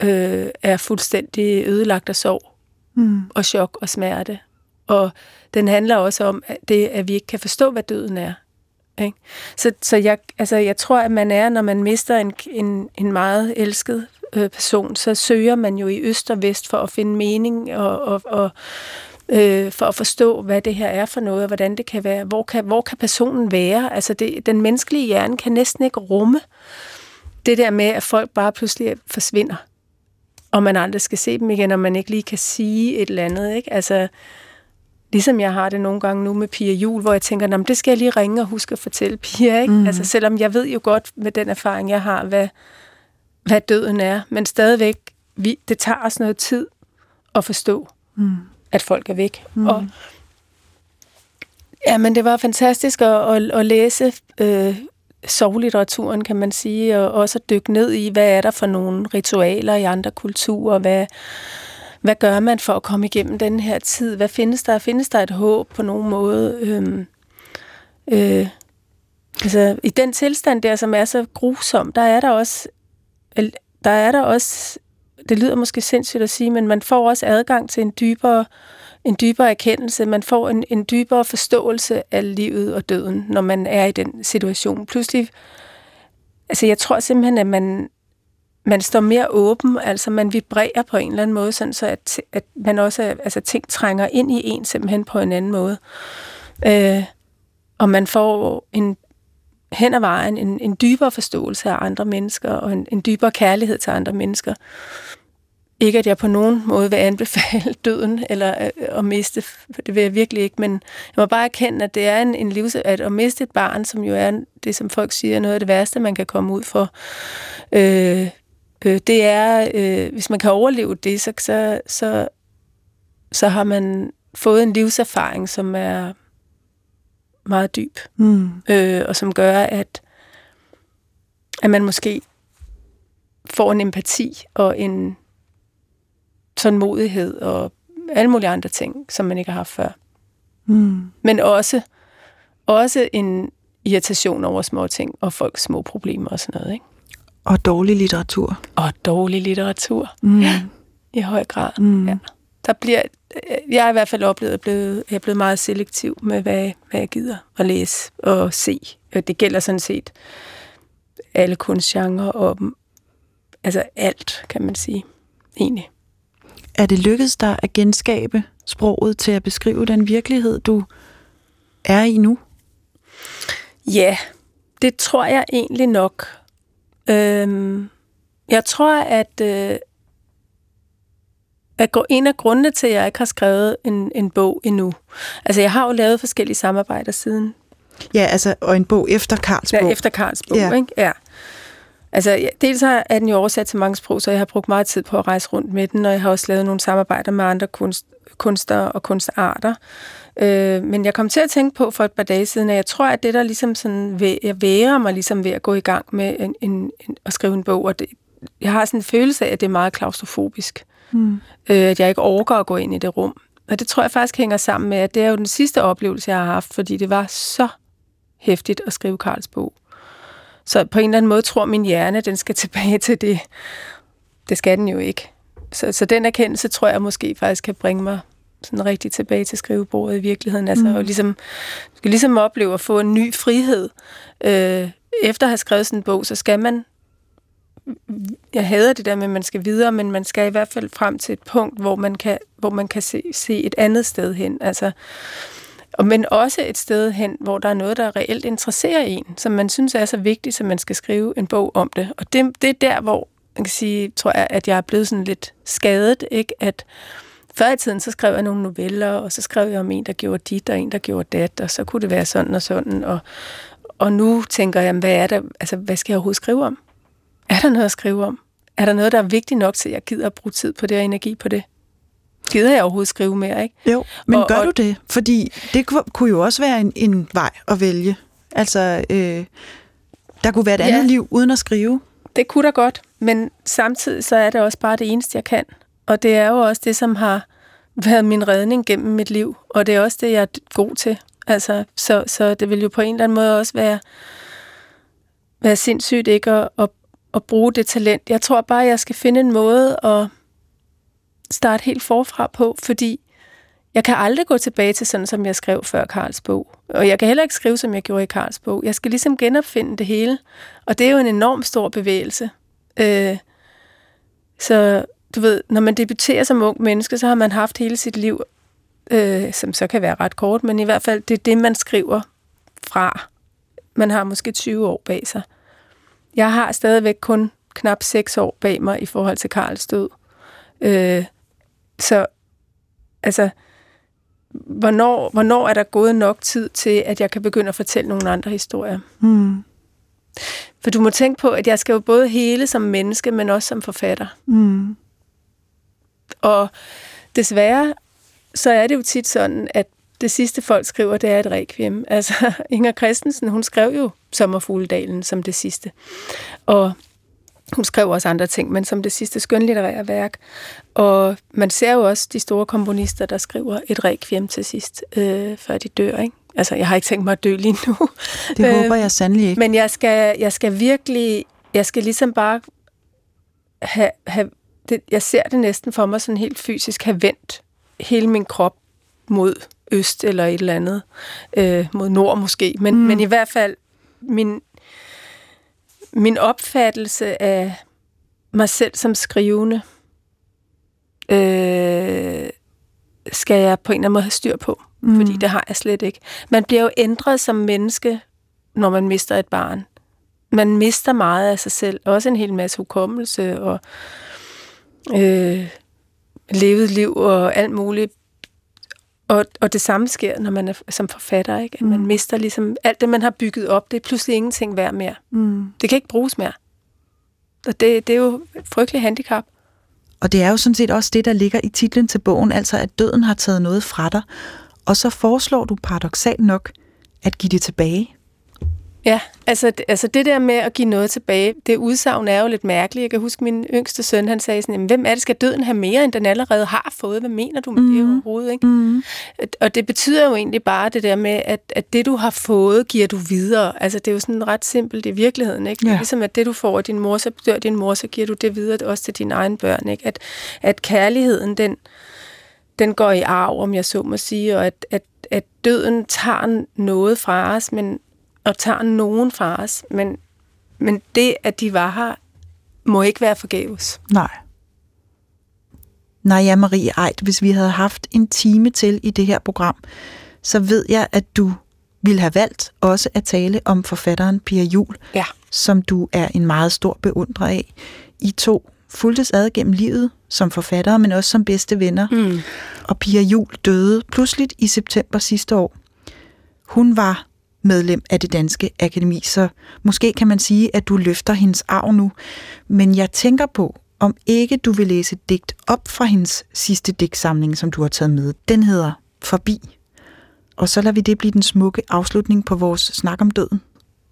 øh, er fuldstændig ødelagt af sorg mm. og chok og smerte. Og den handler også om at det, at vi ikke kan forstå, hvad døden er. Ikke? Så, så jeg, altså, jeg tror, at man er, når man mister en, en, en meget elsket øh, person, så søger man jo i øst og vest for at finde mening og, og, og øh, for at forstå, hvad det her er for noget, og hvordan det kan være. Hvor kan, hvor kan personen være? Altså det, den menneskelige hjerne kan næsten ikke rumme det der med, at folk bare pludselig forsvinder, og man aldrig skal se dem igen, og man ikke lige kan sige et eller andet. Ikke? Altså, Ligesom jeg har det nogle gange nu med Pia Jul, hvor jeg tænker, det skal jeg lige ringe og huske at fortælle Pia. Ikke? Mm. Altså, selvom jeg ved jo godt med den erfaring, jeg har, hvad, hvad døden er. Men stadigvæk, vi, det tager os noget tid at forstå, mm. at folk er væk. Mm. Og, ja, men det var fantastisk at, at, at læse øh, sovlitteraturen, kan man sige, og også at dykke ned i, hvad er der for nogle ritualer i andre kulturer, hvad hvad gør man for at komme igennem den her tid? Hvad findes der? Findes der et håb på nogen måde? Øhm, øh, altså, i den tilstand der, som er så grusom, der er der også, der er der også, det lyder måske sindssygt at sige, men man får også adgang til en dybere, en dybere erkendelse, man får en, en dybere forståelse af livet og døden, når man er i den situation. Pludselig, altså jeg tror simpelthen, at man, man står mere åben, altså man vibrerer på en eller anden måde, sådan så at, at man også, altså ting trænger ind i en simpelthen på en anden måde. Øh, og man får en hen ad vejen en, en dybere forståelse af andre mennesker, og en, en dybere kærlighed til andre mennesker. Ikke at jeg på nogen måde vil anbefale døden, eller øh, at miste, det vil jeg virkelig ikke, men jeg må bare erkende, at det er en, en livs... at at miste et barn, som jo er det, som folk siger, er noget af det værste, man kan komme ud for. Øh, Øh, det er, øh, hvis man kan overleve det, så, så, så, så har man fået en livserfaring, som er meget dyb, mm. øh, og som gør, at, at man måske får en empati og en tålmodighed og alle mulige andre ting, som man ikke har haft før. Mm. Men også, også en irritation over små ting og folks små problemer og sådan noget. Ikke? Og dårlig litteratur. Og dårlig litteratur. Mm. Ja, i høj grad. Mm. Ja. Der bliver, jeg har i hvert fald oplevet, at jeg er blevet meget selektiv med, hvad, hvad jeg gider at læse og se. Det gælder sådan set alle kunstgenre og altså alt, kan man sige, egentlig. Er det lykkedes dig at genskabe sproget til at beskrive den virkelighed, du er i nu? Ja, det tror jeg egentlig nok. Øhm, jeg tror, at, øh, at gå en af grundene til, at jeg ikke har skrevet en, en bog endnu. Altså, jeg har jo lavet forskellige samarbejder siden. Ja, altså, og en bog efter Karls bog. Ja, efter Karls bog, Ja. ikke? Ja. Altså, dels er den jo oversat til mange sprog, så jeg har brugt meget tid på at rejse rundt med den, og jeg har også lavet nogle samarbejder med andre kunst, kunstnere og kunstarter. Øh, men jeg kom til at tænke på for et par dage siden, at jeg tror, at det der ligesom sådan, jeg værer mig ligesom ved at gå i gang med en, en, en, at skrive en bog, og det, jeg har sådan en følelse af, at det er meget klaustrofobisk. Mm. Øh, at jeg ikke overgår at gå ind i det rum. Og det tror jeg faktisk hænger sammen med, at det er jo den sidste oplevelse, jeg har haft, fordi det var så hæftigt at skrive Karls bog. Så på en eller anden måde tror min hjerne, den skal tilbage til det. Det skal den jo ikke. Så, så den erkendelse tror jeg måske faktisk kan bringe mig sådan rigtig tilbage til skrivebordet i virkeligheden. Altså, mm. og ligesom, skal ligesom opleve at få en ny frihed. Øh, efter at have skrevet sådan en bog, så skal man jeg hader det der med, at man skal videre, men man skal i hvert fald frem til et punkt, hvor man kan, hvor man kan se, se et andet sted hen. Altså, men også et sted hen, hvor der er noget, der reelt interesserer en, som man synes er så vigtigt, så man skal skrive en bog om det. Og det, det er der, hvor man kan sige, tror jeg, at jeg er blevet sådan lidt skadet, ikke? At før i tiden, så skrev jeg nogle noveller, og så skrev jeg om en, der gjorde dit, og en, der gjorde dat, og så kunne det være sådan og sådan. Og, og nu tænker jeg, hvad er der, altså, hvad skal jeg overhovedet skrive om? Er der noget at skrive om? Er der noget, der er vigtigt nok til, at jeg gider at bruge tid på det og energi på det? Gider jeg overhovedet skrive mere, ikke? Jo, men Og- gør og- du det? Fordi det ku- kunne jo også være en, en vej at vælge. Altså, øh, der kunne være et Ja. andet liv uden at skrive. Det kunne da godt, men samtidig så er det også bare det eneste, jeg kan. Og det er jo også det, som har været min redning gennem mit liv, og det er også det, jeg er god til. Altså, så, så det vil jo på en eller anden måde også være, være sindssygt ikke at, at, at bruge det talent. Jeg tror bare, jeg skal finde en måde at starte helt forfra på, fordi jeg kan aldrig gå tilbage til sådan, som jeg skrev før Karls bog. Og jeg kan heller ikke skrive, som jeg gjorde i Karls bog. Jeg skal ligesom genopfinde det hele. Og det er jo en enorm stor bevægelse. Øh, så du ved, når man debuterer som ung menneske, så har man haft hele sit liv, øh, som så kan være ret kort, men i hvert fald, det er det, man skriver fra. Man har måske 20 år bag sig. Jeg har stadigvæk kun knap 6 år bag mig i forhold til Karls død. Øh, så altså, hvornår, hvornår er der gået nok tid til, at jeg kan begynde at fortælle nogle andre historier? Mm. For du må tænke på, at jeg skal jo både hele som menneske, men også som forfatter. Mm. Og desværre, så er det jo tit sådan, at det sidste folk skriver, det er et requiem. Altså, Inger Christensen, hun skrev jo Sommerfugledalen som det sidste. Og hun skrev også andre ting, men som det sidste skønlitterære værk. Og man ser jo også de store komponister, der skriver et requiem til sidst, øh, før de dør, ikke? Altså, jeg har ikke tænkt mig at dø lige nu. Det håber jeg sandelig ikke. Men jeg skal, jeg skal virkelig, jeg skal ligesom bare have, have det, jeg ser det næsten for mig sådan helt fysisk, have vendt hele min krop mod øst eller et eller andet, øh, mod nord måske, men, mm. men i hvert fald min, min opfattelse af mig selv som skrivende, øh, skal jeg på en eller anden måde have styr på, mm. fordi det har jeg slet ikke. Man bliver jo ændret som menneske, når man mister et barn. Man mister meget af sig selv, også en hel masse hukommelse og øh, levet liv og alt muligt. Og, og det samme sker, når man er som forfatter, ikke? At man mister ligesom alt det, man har bygget op, det er pludselig ingenting værd mere. Mm. Det kan ikke bruges mere. Og det, det er jo et frygteligt handicap. Og det er jo sådan set også det, der ligger i titlen til bogen, altså at døden har taget noget fra dig. Og så foreslår du paradoxalt nok at give det tilbage. Ja, altså, altså det der med at give noget tilbage, det udsagn er jo lidt mærkeligt. Jeg kan huske, min yngste søn, han sagde sådan, "Jamen, hvem er det, skal døden have mere, end den allerede har fået? Hvad mener du med mm. det overhovedet? Ikke? Mm. Og det betyder jo egentlig bare det der med, at, at det du har fået, giver du videre. Altså det er jo sådan ret simpelt i virkeligheden. Ikke? Ja. Ligesom at det du får af din mor, så dør din mor, så giver du det videre også til dine egne børn. Ikke? At, at kærligheden, den, den går i arv, om jeg så må sige, og at, at, at døden tager noget fra os, men, og tager nogen fra os, men, men det, at de var her, må ikke være forgæves. Nej. Naja Marie Eid, hvis vi havde haft en time til i det her program, så ved jeg, at du ville have valgt også at tale om forfatteren Pia Jul, Ja. som du er en meget stor beundrer af. I to fuldtes ad gennem livet som forfattere, men også som bedste venner. Mm. Og Pia Jul døde pludseligt i september sidste år. Hun var medlem af det danske akademi, så måske kan man sige, at du løfter hendes arv nu. Men jeg tænker på, om ikke du vil læse et digt op fra hendes sidste digtsamling, som du har taget med. Den hedder Forbi. Og så lader vi det blive den smukke afslutning på vores snak om døden.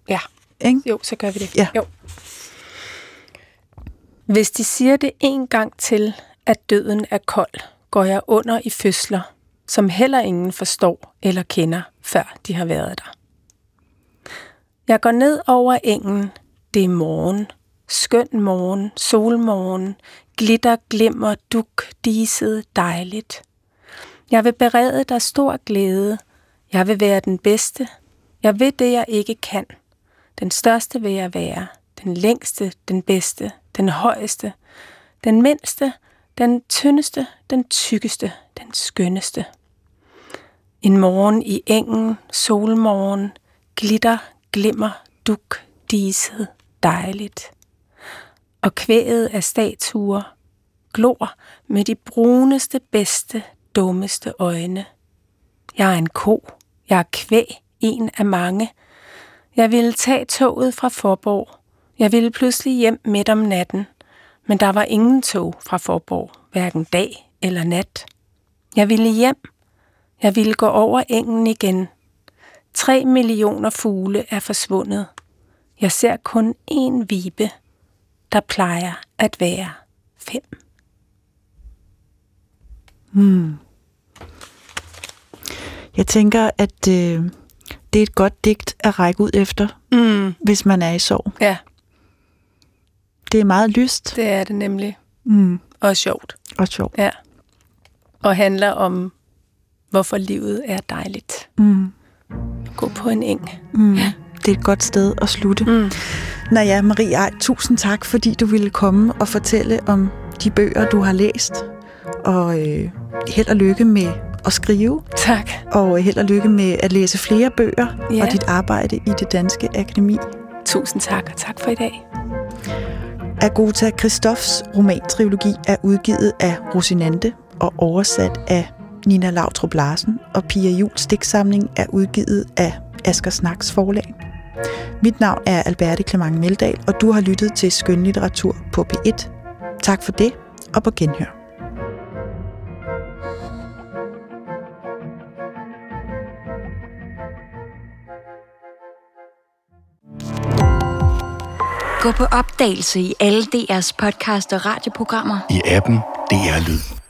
Ja. Ikke? Jo, så gør vi det. Ja. Jo. Hvis de siger det en gang til, at døden er kold, går jeg under i fødsler, som heller ingen forstår eller kender, før de har været der. Jeg går ned over engen, det er morgen, skøn morgen, solmorgen, glitter, glimmer, duk, diset, dejligt. Jeg vil berede dig stor glæde, jeg vil være den bedste, jeg ved det, jeg ikke kan. Den største vil jeg være, den længste, den bedste, den højeste, den mindste, den tyndeste, den tykkeste, den skønneste. En morgen i engen, solmorgen, glitter, glimmer, duk, diset, dejligt. Og kvæget af statuer, glor med de bruneste, bedste, dummeste øjne. Jeg er en ko, jeg er kvæg, en af mange. Jeg ville tage toget fra Forborg. Jeg ville pludselig hjem midt om natten, men der var ingen tog fra Forborg, hverken dag eller nat. Jeg ville hjem. Jeg ville gå over engen igen. Tre millioner fugle er forsvundet. Jeg ser kun én vibe, der plejer at være fem. Jeg tænker, at øh, det er et godt digt at række ud efter, Mm. hvis man er i sorg. Ja, Det er meget lyst det er det nemlig. mm. Og sjovt. og sjovt. Ja. Og handler om, hvorfor livet er dejligt. Mm. Gå på en eng. Mm. Det er et godt sted at slutte. Mm. Nå ja, Marie, ej, tusind tak, fordi du ville komme og fortælle om de bøger, du har læst. Og øh, held og lykke med at skrive, Tak. og held og lykke med at læse flere bøger Ja. og dit arbejde i det danske akademi. Tusind tak, og tak for i dag. Agota Christoffs romantrilogi er udgivet af Rosinante og oversat af Nina Lautrup Larsen, og Pia Jules digtsamling er udgivet af Asger Snaks forlag. Mit navn er Alberte Clement Meldal, og du har lyttet til Skønlitteratur på P1. Tak for det, og på genhør. Gå på opdagelse i alle DR's podcast og radioprogrammer. i appen DR Lyd.